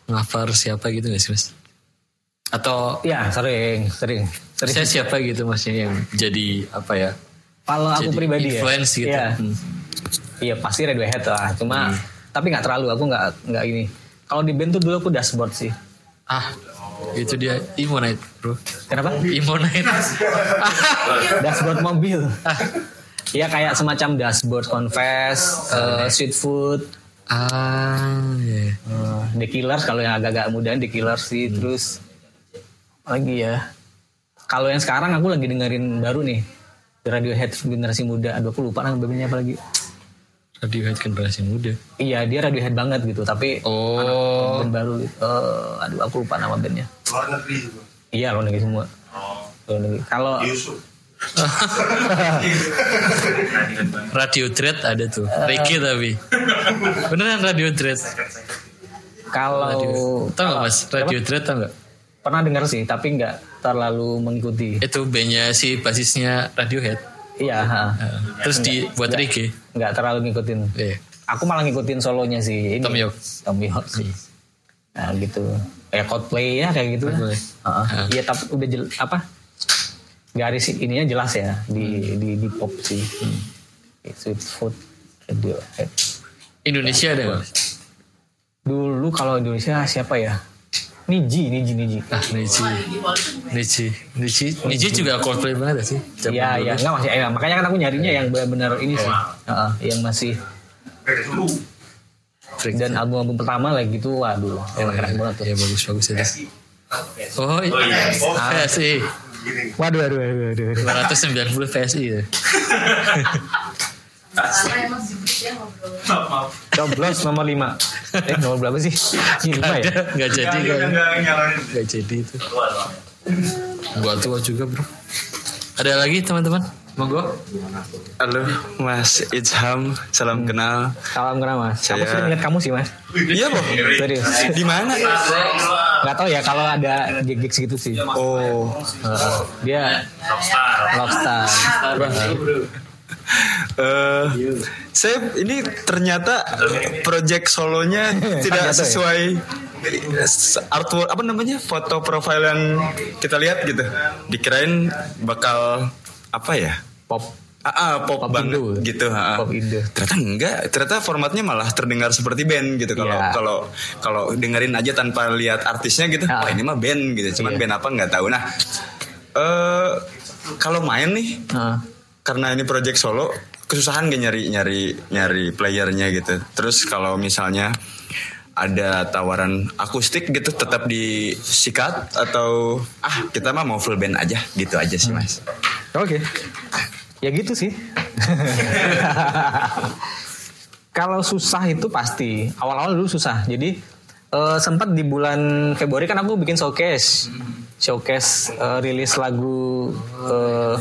S1: ngafar siapa gitu gak sih mas? Atau
S3: ya sering sering sering
S1: saya siapa gitu maksudnya yang jadi apa ya?
S3: kalau aku pribadi ya
S1: influence gitu.
S3: Iya.
S1: Hmm.
S3: Iya pasti Radiohead lah. Cuma tapi nggak terlalu. Aku nggak nggak ini. Kalau di band tuh dulu aku dashboard sih.
S1: Ah, itu dia Imo Night bro.
S3: Kenapa?
S1: Imo Night. [laughs]
S3: dashboard mobil. Iya kayak semacam dashboard confess, eh, sweet food,
S1: ah, ya.
S3: eh, The Killers kalau yang agak-agak muda The Killers sih. Terus apa lagi ya. Kalau yang sekarang aku lagi dengerin baru nih. Radiohead generasi muda. Aduh aku lupa nama bandnya apa lagi.
S1: Radiohead generasi muda.
S3: Iya dia Radiohead banget gitu. Tapi
S1: Oh,
S3: band baru. eh, aduh aku lupa nama bandnya.
S4: Luar negeri juga.
S3: Iya luar negeri semua. Luar negeri. Kalau
S4: Yusuf. [laughs]
S1: Radio Dread ada tuh. Ricky tapi. Beneran Radio Dread.
S3: kalau
S1: Tahu nggak mas? Radio Dread tau nggak?
S3: pernah dengar sih tapi nggak terlalu mengikuti.
S1: Itu bandnya si basisnya Radiohead.
S3: Iya.
S1: Terus dibuat reggae.
S3: Nggak terlalu ngikutin.
S1: Iya.
S3: Aku malah ngikutin solonya sih. Ini,
S1: Tom York.
S3: Tom York sih. Nah gitu. Kayak Coldplay ya kayak gitu lah.
S1: Coldplay.
S3: Heeh. Iya tapi udah jel, apa? Garis ininya jelas ya di di, di pop sih. Sweet Food Radiohead.
S1: Indonesia ada nggak?
S3: Dulu kalau Indonesia siapa ya? Niji, Niji, Niji.
S1: Ah, Niji. Niji. Niji. Niji juga Coldplay banget ya sih.
S3: Iya, iya, enggak masih eh, makanya kan aku nyarinya yang benar-benar ini sih. Heeh, yang masih
S1: Freak.
S3: dan album-album pertama lagi gitu, waduh, emang keren banget tuh.
S1: Ya bagus-bagus itu. Oh, iya. PSI.
S3: Waduh, waduh, waduh, waduh.
S1: 290 PSI ya. [laughs]
S3: Coblos nomor 5 Eh nomor berapa sih? [laughs] Ini 5 ya?
S1: Nggak jadi kan?
S2: Enggak nyalain.
S1: Nggak jadi itu. Gua tua juga bro. Ada lagi teman-teman? Monggo.
S9: Halo Mas Ijham, salam kenal.
S3: Salam kenal mas Aku
S9: Saya-
S3: sering lihat kamu sih mas
S9: Iya loh.
S3: Serius
S9: Di mana?
S3: Gak tau ya kalau ada gigs gitu sih
S9: Oh,
S3: Heeh. Dia Rockstar [laughs]
S9: eh saya ini ternyata project solonya [laughs] tidak
S3: ya?
S9: sesuai artwork apa namanya foto profile yang kita lihat gitu. Dikirain bakal apa ya?
S3: Pop
S9: Ah, ah, pop,
S3: Pop
S9: banget
S3: Indo.
S9: gitu. ah, ah.
S3: Pop Indo.
S9: Ternyata enggak. Ternyata formatnya malah terdengar seperti band gitu. Kalau
S3: Iya.
S9: kalau kalau dengerin aja tanpa lihat artisnya gitu.
S3: Ah.
S9: Wah ini mah band gitu. Cuman
S3: Iya.
S9: band apa nggak tahu. Nah, eh kalau main nih
S3: Heeh.
S9: Karena ini project solo kesusahan gak nyari nyari nyari playernya gitu. Terus kalau misalnya ada tawaran akustik gitu tetap disikat atau ah kita mah mau full band aja gitu aja sih mas.
S3: Oke. Ya gitu sih. [laughs] Kalau susah itu pasti. Awal-awal dulu susah. Jadi eh, sempat di bulan Februari kan aku bikin showcase. Showcase eh, rilis lagu eh,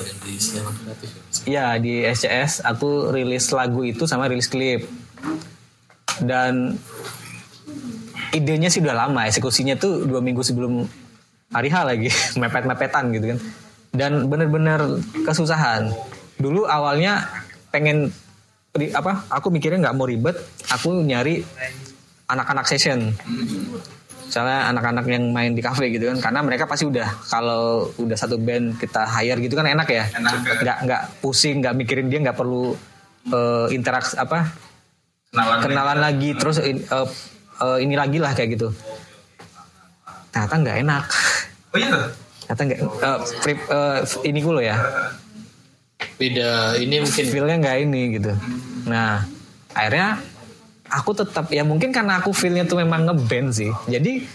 S3: ya di SCS aku rilis lagu itu sama rilis klip. Dan idenya sih udah lama, eksekusinya tuh dua minggu sebelum hari H lagi, [laughs] mepet-mepetan gitu kan. Dan bener-bener kesusahan. Dulu awalnya pengen apa? Aku mikirnya nggak mau ribet, aku nyari anak-anak session. Misalnya anak-anak yang main di cafe gitu kan, karena mereka pasti udah kalau udah satu band kita hire gitu kan enak ya, nggak nggak pusing, nggak mikirin dia nggak perlu eh, interaksi apa kenalan, lagi terus in- eh, eh, ini lagi lah kayak gitu. Ternyata nggak enak.
S2: Oh iya.
S3: Ternyata nggak free- eh, ini gue ya
S10: Beda ini mungkin
S3: feelnya nggak ini gitu. Nah akhirnya aku tetap ya mungkin karena aku feelnya tuh memang ngeband sih. Jadi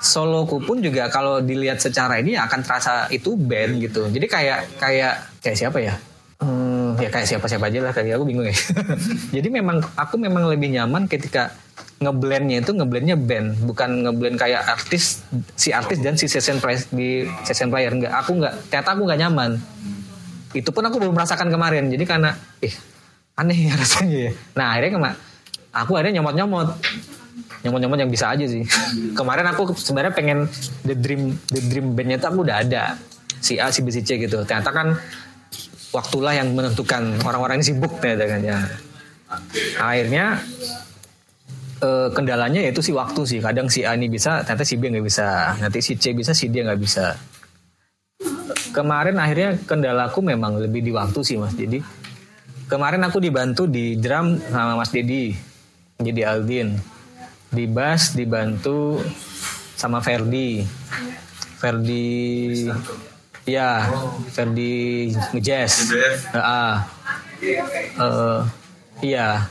S3: soloku pun juga kalau dilihat secara ini akan terasa itu band gitu. Jadi kayak kayak kayak siapa ya? Hmm, ya kayak siapa-siapa aja lah kayak aku bingung ya. [laughs] Jadi memang aku memang lebih nyaman ketika ngeblendnya itu ngeblendnya band bukan ngeblend kayak artis si artis dan si session player di session player enggak aku nggak ternyata aku nggak nyaman itu pun aku belum merasakan kemarin jadi karena ih aneh ya [laughs] rasanya ya nah akhirnya kema aku akhirnya nyomot nyomot nyomot nyomot yang bisa aja sih. Kemarin aku sebenarnya pengen the dream the dream bandnya itu aku udah ada. Si A si B si C gitu. Ternyata kan waktulah yang menentukan orang-orang ini sibuk ternyata kan ya. Akhirnya eh, kendalanya yaitu si waktu sih. Kadang si A ini bisa ternyata si B nggak bisa. Nanti si C bisa si D nggak bisa. Kemarin akhirnya kendalaku memang lebih di waktu sih mas jadi kemarin aku dibantu di drum sama mas Dedi jadi Aldin. Di bass dibantu sama Ferdi. Ferdi ya Ferdi ngejazz Heeh. Eh, iya.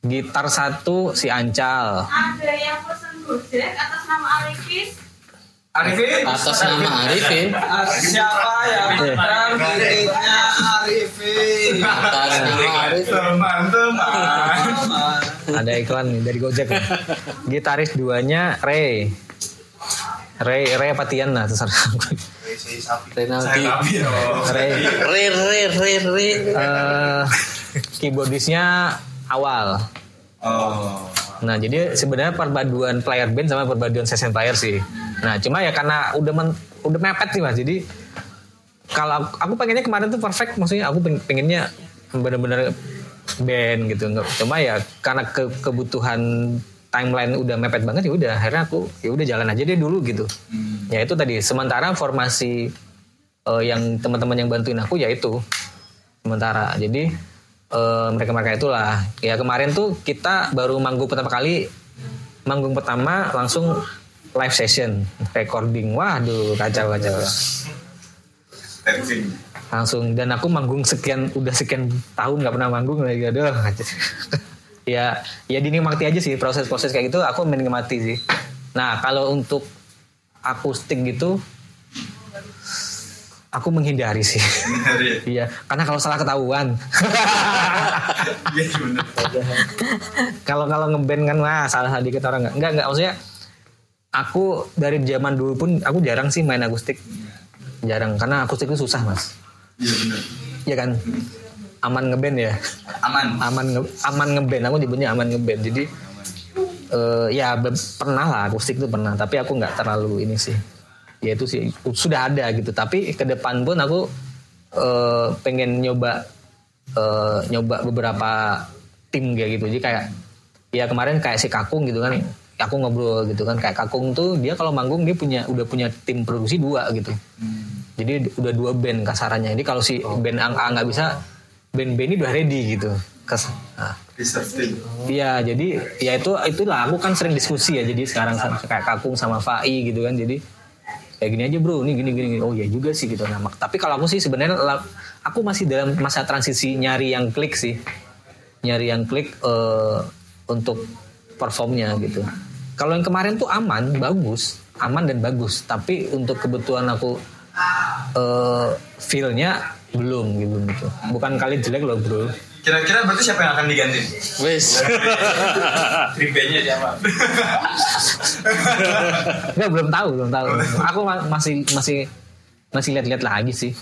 S3: Gitar satu si Ancal
S11: Ada yang pesen gojek atas nama Arifin.
S2: Arifin?
S1: Atas nama Arifin.
S5: Siapa yang
S3: Eh.
S5: menang titiknya Arifin?
S1: atas nama Arifin.
S2: Teman-teman [laughs]
S3: ada iklan nih dari Gojek nih. [laughs] gitaris duanya Ray. Ray Ray apa Tian lah terserah.
S1: Renaldi
S3: Ray
S1: re re re re
S3: eh [laughs] keyboardisnya awal.
S2: Oh.
S3: Nah, jadi sebenarnya perpaduan player band sama perpaduan session player sih. Nah, cuma ya karena udah men- udah mepet sih Mas. Jadi kalau aku, aku pengennya kemarin tuh perfect, maksudnya aku peng- pengennya bener-bener band gitu. Cuma ya karena ke- kebutuhan timeline udah mepet banget ya udah akhirnya aku ya udah jalan aja deh dulu gitu. Ya itu tadi sementara formasi eh, yang teman-teman yang bantuin aku ya itu sementara. Jadi eh, mereka-mereka itulah. Ya kemarin tuh kita baru manggung pertama kali, manggung pertama langsung live session, recording. Waduh, kacau kacau.
S2: Arifin
S3: Langsung dan aku manggung sekian udah sekian tahun nggak pernah manggung lagi aduh. [laughs] ya ya dinikmati aja sih proses-proses kayak gitu aku menikmati sih. Nah, kalau untuk akustik gitu aku menghindari sih.
S2: Dari [laughs]
S3: Iya, karena kalau salah ketahuan. [laughs]
S2: Iya
S3: kalau kalau ngeband kan wah salah sedikit orang nggak nggak nggak maksudnya aku dari zaman dulu pun aku jarang sih main akustik jarang karena akustik itu susah mas
S2: Iya bener
S3: ya kan? Aman ngeband ya?
S2: Aman.
S3: Aman nge, aman ngeband. Aku nyebutnya aman ngeband. Jadi eh, ya pernah lah. Akustik itu pernah. Tapi aku nggak terlalu ini sih. Ya itu sih sudah ada gitu. Tapi ke depan pun aku eh, pengen nyoba eh, nyoba beberapa tim kayak gitu. Jadi kayak ya kemarin kayak si Kakung gitu kan. Aku ngobrol gitu kan. Kayak Kakung tuh dia kalau manggung dia punya udah punya tim produksi dua gitu jadi udah dua band kasarannya jadi kalau si band A nggak bisa band B ini udah ready gitu Kes, nah, Iya, jadi ya itu itulah aku kan sering diskusi ya. Jadi sekarang sama- kayak Kakung sama Fai gitu kan. Jadi kayak gini aja bro, ini gini gini. gini. Oh ya juga sih gitu. Nah, mak- tapi kalau aku sih sebenarnya aku masih dalam masa transisi nyari yang klik sih, nyari yang klik eh, untuk performnya gitu. Kalau yang kemarin tuh aman, bagus, aman dan bagus. Tapi untuk kebutuhan aku eh feelnya belum gitu gitu. Bukan kali jelek loh bro.
S2: Kira-kira berarti siapa yang akan diganti?
S1: wes [laughs]
S2: bandnya siapa?
S3: Enggak belum tahu, belum tahu. Aku ma- masih masih masih lihat-lihat lagi sih.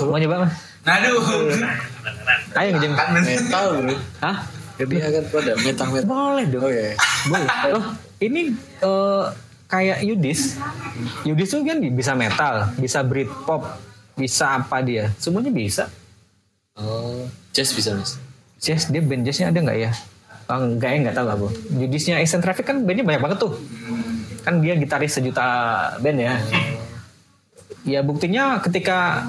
S3: Mau nyoba mas?
S2: Aduh
S3: Ayo
S2: men-
S1: metal bro
S3: Hah?
S1: dia kan pada metal metal
S3: Boleh dong.
S1: oh ya
S3: Boleh. Oh, ini eh, kayak Yudis. Yudis tuh kan bisa metal, bisa Britpop, bisa apa dia? Semuanya bisa.
S1: oh jazz bisa mas
S3: Jazz dia band jazznya ada nggak ya? Oh, enggak ya nggak tahu aku. Yudisnya Extend Traffic kan bandnya banyak banget tuh. Kan dia gitaris sejuta band ya. Ya buktinya ketika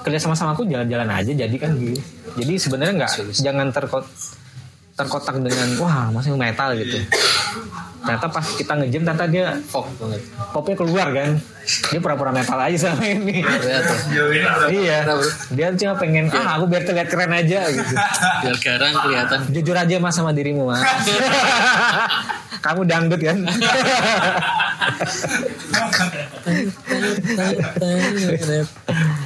S3: kerja sama sama aku jalan-jalan aja jadi kan gitu. Jadi sebenarnya nggak jangan terkot terkotak dengan wah masih metal gitu. Ternyata pas kita nge-jam ternyata dia
S1: banget
S3: popnya keluar kan. Dia pura-pura metal aja sama ini.
S2: udah
S3: iya. Dia cuma pengen ah aku biar terlihat keren aja gitu.
S1: biar garang kelihatan
S3: Jujur aja mas sama dirimu mas. [laughs] kamu dangdut kan [laughs]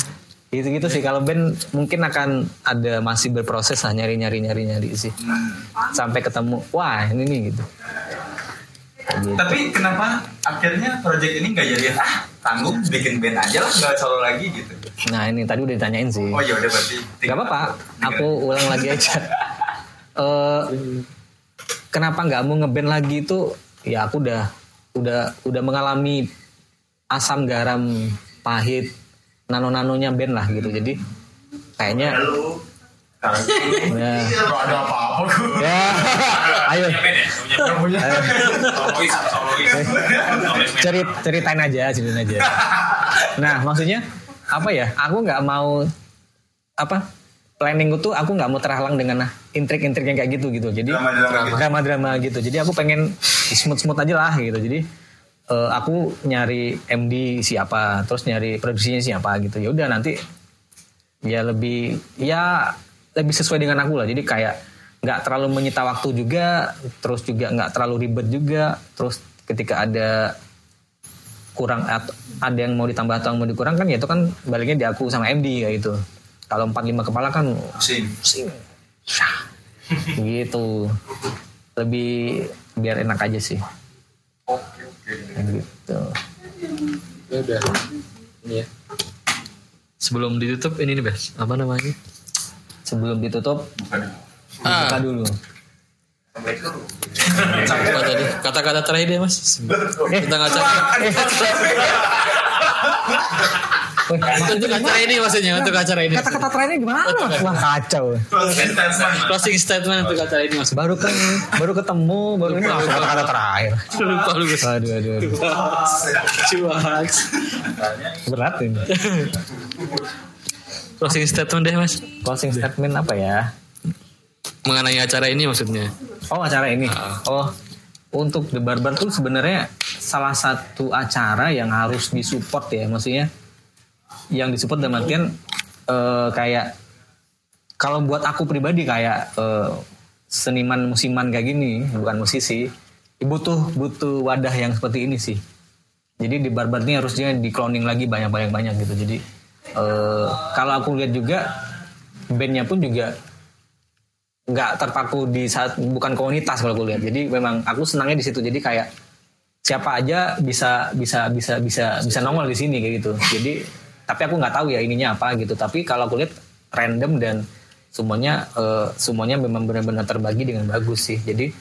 S3: [laughs] gitu gitu sih kalau band mungkin akan ada masih berproses lah nyari nyari nyari nyari sih sampai ketemu wah ini nih gitu Gitu.
S2: Tapi kenapa akhirnya project ini nggak jadi ah tanggung bikin band aja lah nggak solo lagi gitu.
S3: nah ini tadi udah ditanyain sih
S2: Oh ya udah berarti.
S3: Gak apa-apa, aku ulang lagi aja. Eh, kenapa nggak mau ngeband lagi itu? Ya aku udah udah udah mengalami asam garam pahit nano-nanonya band lah gitu. Jadi kayaknya ya,
S2: ada apa-apa gue.
S3: ya. Ayo. ayo. cerit ceritain aja ceritain aja. Nah maksudnya apa ya? Aku nggak mau apa planning itu aku nggak mau terhalang dengan intrik-intrik yang kayak gitu gitu jadi
S2: Drama-drama gitu.
S3: drama-drama gitu. Jadi aku pengen smooth smooth aja lah gitu. Jadi eh, aku nyari MD siapa terus nyari produksinya siapa gitu. Ya udah nanti ya lebih ya lebih sesuai dengan aku lah. Jadi kayak nggak terlalu menyita waktu juga terus juga nggak terlalu ribet juga. Terus ketika ada kurang ada yang mau ditambah atau yang mau dikurangkan ya itu kan baliknya di aku sama MD kayak gitu. Kalau 45 kepala kan
S2: Sing.
S3: Syah. gitu. Lebih biar enak aja sih.
S2: Oke oke.
S3: Gitu
S7: Ya udah. Ini ya. Sebelum ditutup ini nih Bes, apa namanya?
S3: sebelum ditutup
S7: Ah,
S3: buka dulu
S7: apa tadi? Kata-kata terakhir deh Mas. Kita nggak [laughs] [laughs] Untuk acara ini maksudnya, untuk acara ini.
S3: kata-kata terakhirnya gimana? Wah kacau.
S7: Closing statement. Untuk acara ini Mas.
S3: baru kan baru ketemu baru ini langsung kata-kata terakhir.
S7: Lupa lu Bes.
S3: aduh aduh aduh. Berat ini.
S7: Closing statement deh Mas.
S3: closing statement apa ya?
S7: Mengenai acara ini maksudnya.
S3: Oh acara ini. Oh untuk The Barbar tuh sebenarnya salah satu acara yang harus disupport ya, maksudnya yang disupport dalam artian eh, kayak kalau buat aku pribadi kayak eh, seniman musiman kayak gini, bukan musisi, butuh butuh wadah yang seperti ini sih. Jadi di Barbar ini harusnya di cloning lagi banyak-banyak banyak gitu. Jadi eh, kalau aku lihat juga bandnya pun juga nggak terpaku di saat bukan komunitas kalau aku lihat. Jadi memang aku senangnya di situ. Jadi kayak siapa aja bisa bisa bisa bisa bisa nongol di sini kayak gitu. Jadi tapi aku nggak tahu ya ininya apa gitu. Tapi kalau aku lihat random dan semuanya eh, semuanya memang benar-benar terbagi dengan bagus sih. Jadi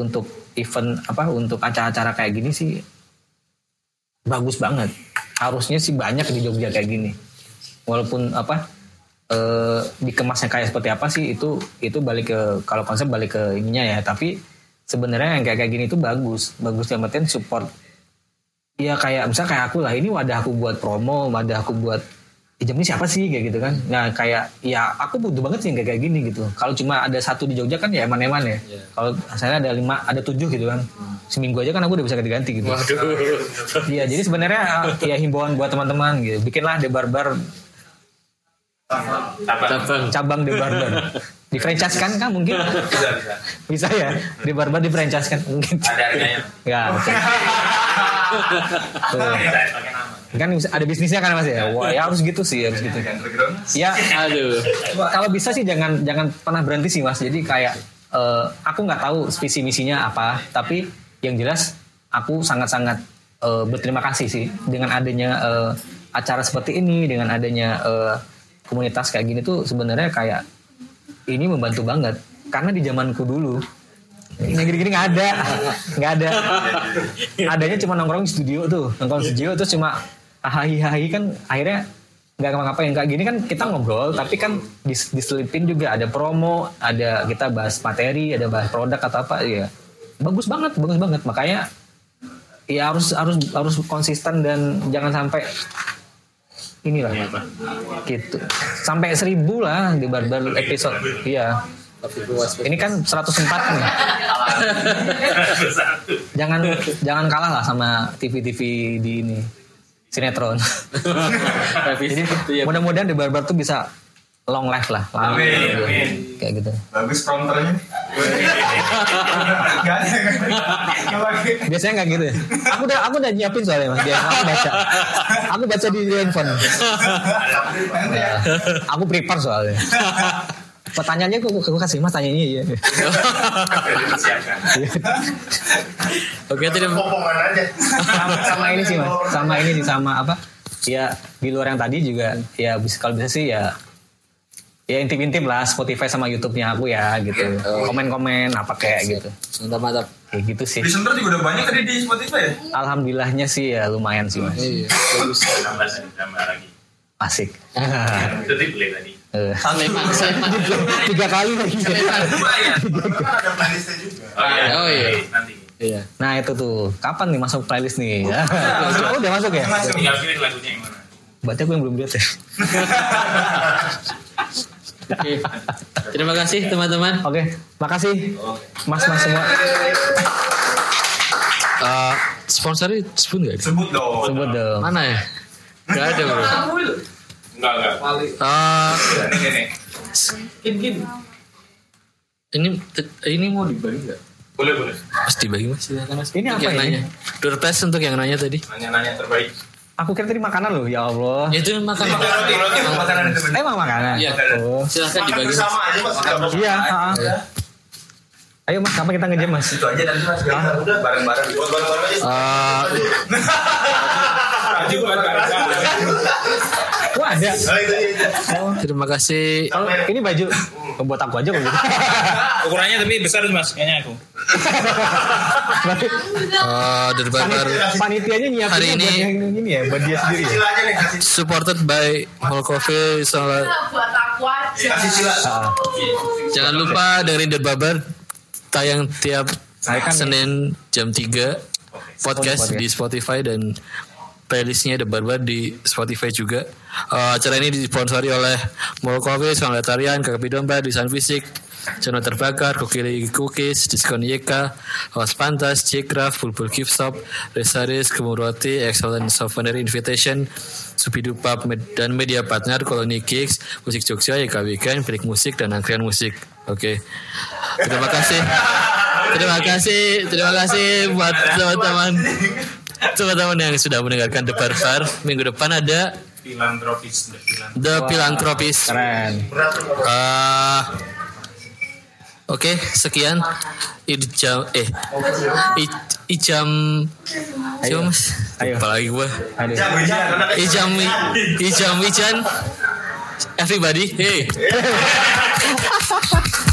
S3: untuk event apa untuk acara-acara kayak gini sih bagus banget. Harusnya sih banyak di Jogja kayak gini. Walaupun apa eh, dikemasnya kayak seperti apa sih itu itu balik ke kalau konsep balik ke ininya ya tapi sebenarnya yang kayak kayak gini itu bagus bagus yang penting support ya kayak misal kayak aku lah ini wadah aku buat promo wadah aku buat "Ih, jam ini siapa sih? kayak gitu kan. Nah kayak ya aku butuh banget sih kayak kayak gini gitu. Kalau cuma ada satu di Jogja kan ya eman-eman ya. Kalau saya ada lima ada tujuh gitu kan. Seminggu aja kan aku udah bisa ganti-ganti gitu. Iya, jadi sebenarnya ya himbauan buat teman-teman gitu. Bikinlah The Barbar
S7: Cabang.
S3: cabang. The [laughs] Barbar. Di franchise kan kan mungkin [laughs]
S2: Bisa bisa.
S3: bisa ya. Barbar di franchise kan mungkin.
S2: Ada harganya.
S3: Ya. [laughs] Kan bisa- ada bisnisnya kan Mas ya. Wah, ya harus gitu sih, harus gitu.
S2: Underground.
S3: Ya,
S7: Aduh.
S3: kalau bisa sih jangan jangan pernah berhenti sih Mas. Jadi kayak eh, aku nggak tahu visi misinya apa, tapi yang jelas aku sangat-sangat eh, berterima kasih sih dengan adanya eh, acara seperti ini, dengan adanya eh, komunitas kayak gini tuh sebenarnya kayak ini membantu banget. Karena di zamanku dulu yang gini-gini nggak ada, nggak ada. Adanya cuma nongkrong di studio tuh, nongkrong di studio terus cuma hahi-hahi kan akhirnya nggak ngapa-ngapain. Kayak gini kan kita ngobrol tapi kan dis- diselipin juga. Ada promo ada kita bahas materi ada bahas produk atau apa ya bagus banget bagus banget. Makanya ya harus harus harus konsisten dan jangan sampai inilah. Gitu. Sampai seribu lah di barbar episode. Iya. Ini kan 104 nih. [laughs] Jangan jangan kalah lah sama TV-TV di ini. Sinetron. [laughs] Jadi
S7: Revisi itu ya.
S3: mudah-mudahan The Barbar tuh bisa long life lah. Lama.
S2: Amin, amin.
S3: Kayak gitu.
S2: Bagus prompternya nih.
S3: Biasanya nggak gitu ya. Aku udah aku udah nyiapin soalnya mas. Dia, aku baca. Aku baca di handphone.
S2: Ya.
S3: Aku prepare soalnya. Pertanyaannya aku, aku kasih mas tanya ini ya.
S1: Oke,
S4: aja.
S3: sama, sama ini sih mas. Sama ini sih sama apa? Ya di luar yang tadi juga ya bisa kalau bisa sih ya ya intip-intip lah Spotify sama YouTube-nya aku ya gitu. Komen-komen apa kayak gitu.
S1: mantap mantap.
S3: Kayak gitu sih.
S2: Listener juga udah banyak tadi di Spotify ya?
S3: Alhamdulillahnya sih ya lumayan sih mas.
S1: Iya.
S12: tambah tambah lagi
S3: Asik. [laughs]
S12: itu tadi boleh tadi
S3: Eh,
S13: Sleman.
S3: Tiga kali lagi.
S4: ada playlistnya juga.
S12: oh iya
S1: Oh, iya.
S12: nanti
S1: Iya.
S3: Nah itu tuh kapan nih masuk playlist nih? oh, udah masuk ya?
S2: Masuk.
S12: tinggal pilih lagunya yang mana
S3: Berarti aku yang belum lihat ya. [laughs]
S1: Oke. Terima kasih teman-teman.
S3: Oke, makasih mas-mas semua.
S1: Eh, sponsornya sebut nggak?
S2: Sebut dong.
S3: Sebut dong.
S1: Mana ya? Gak ada bro.
S12: enggak enggak
S1: Eh,
S2: Ini gini.
S1: ini ini mau dibagi nggak?
S12: boleh boleh
S1: Mas dibagi mas.
S3: Ini apa
S1: yang
S3: ini?
S1: nanya. Door prize untuk yang nanya tadi.
S12: nanya-nanya terbaik
S3: Aku kira tadi makanan loh, ya Allah.
S1: Itu makan.
S2: Roti, roti, makanan itu bener.
S3: Emang makanan?
S1: Iya.
S3: Oh.
S1: Silahkan dibagi.
S4: Sama aja mas.
S3: Iya. ha-ha. Ayo mas, kapan kita ngejam mas?
S2: Itu aja nanti mas. Udah bareng-bareng.
S4: Bareng-bareng aja.
S1: Eh,
S12: Baju buat
S3: Wah ada.
S4: Aja.
S3: Oh,
S1: terima kasih.
S3: oh, ini baju. Oh, buat aku aja kok gitu. [laughs]
S12: ukurannya tapi besar mas kayaknya aku
S1: Eh, dari Barbar
S3: Panitianya nyiapin
S1: Hari ini-
S3: buat yang ini ya, buat dia sendiri ya.
S4: Sila aja nih kasih.
S1: supported by Hall Coffee. Salah-
S8: buat aku aja.
S4: Kasih sila.
S3: Ah,
S1: Jangan lupa dengerin The Barbar tayang tiap
S3: kan-
S1: Senin jam 3 podcast
S3: Podcast.
S1: di Spotify dan playlistnya The Barbar di Spotify juga. Eh, acara ini disponsori oleh Mall Coffee, Sanitarian, KKP Domba, Desain Fisik, Channel Terbakar, Kokili Cookies, Diskon YK, House Pantas, Ckraf, Bulbul Gift Shop, Resaris, Kemurwati, Excellent Souvenir Invitation, Supidu Pub Med- dan media partner Koloni Gigs, Musik Jogja, YK Weekend, Bilik Musik, dan Angkrian Musik. Oke. Terima kasih. Terima kasih. Terima kasih buat teman-teman teman-teman yang sudah mendengarkan The Barbar. Minggu depan ada
S12: filantropis filan
S1: The Philanthropist.
S3: Keren.
S1: Eh, Oke, sekian Ijam eh I- Ijam Siapa mas?
S3: Ayo.
S1: Lupa lagi gua
S3: Aduh.
S1: Ijam Ijam Ijan Everybody Hey [laughs]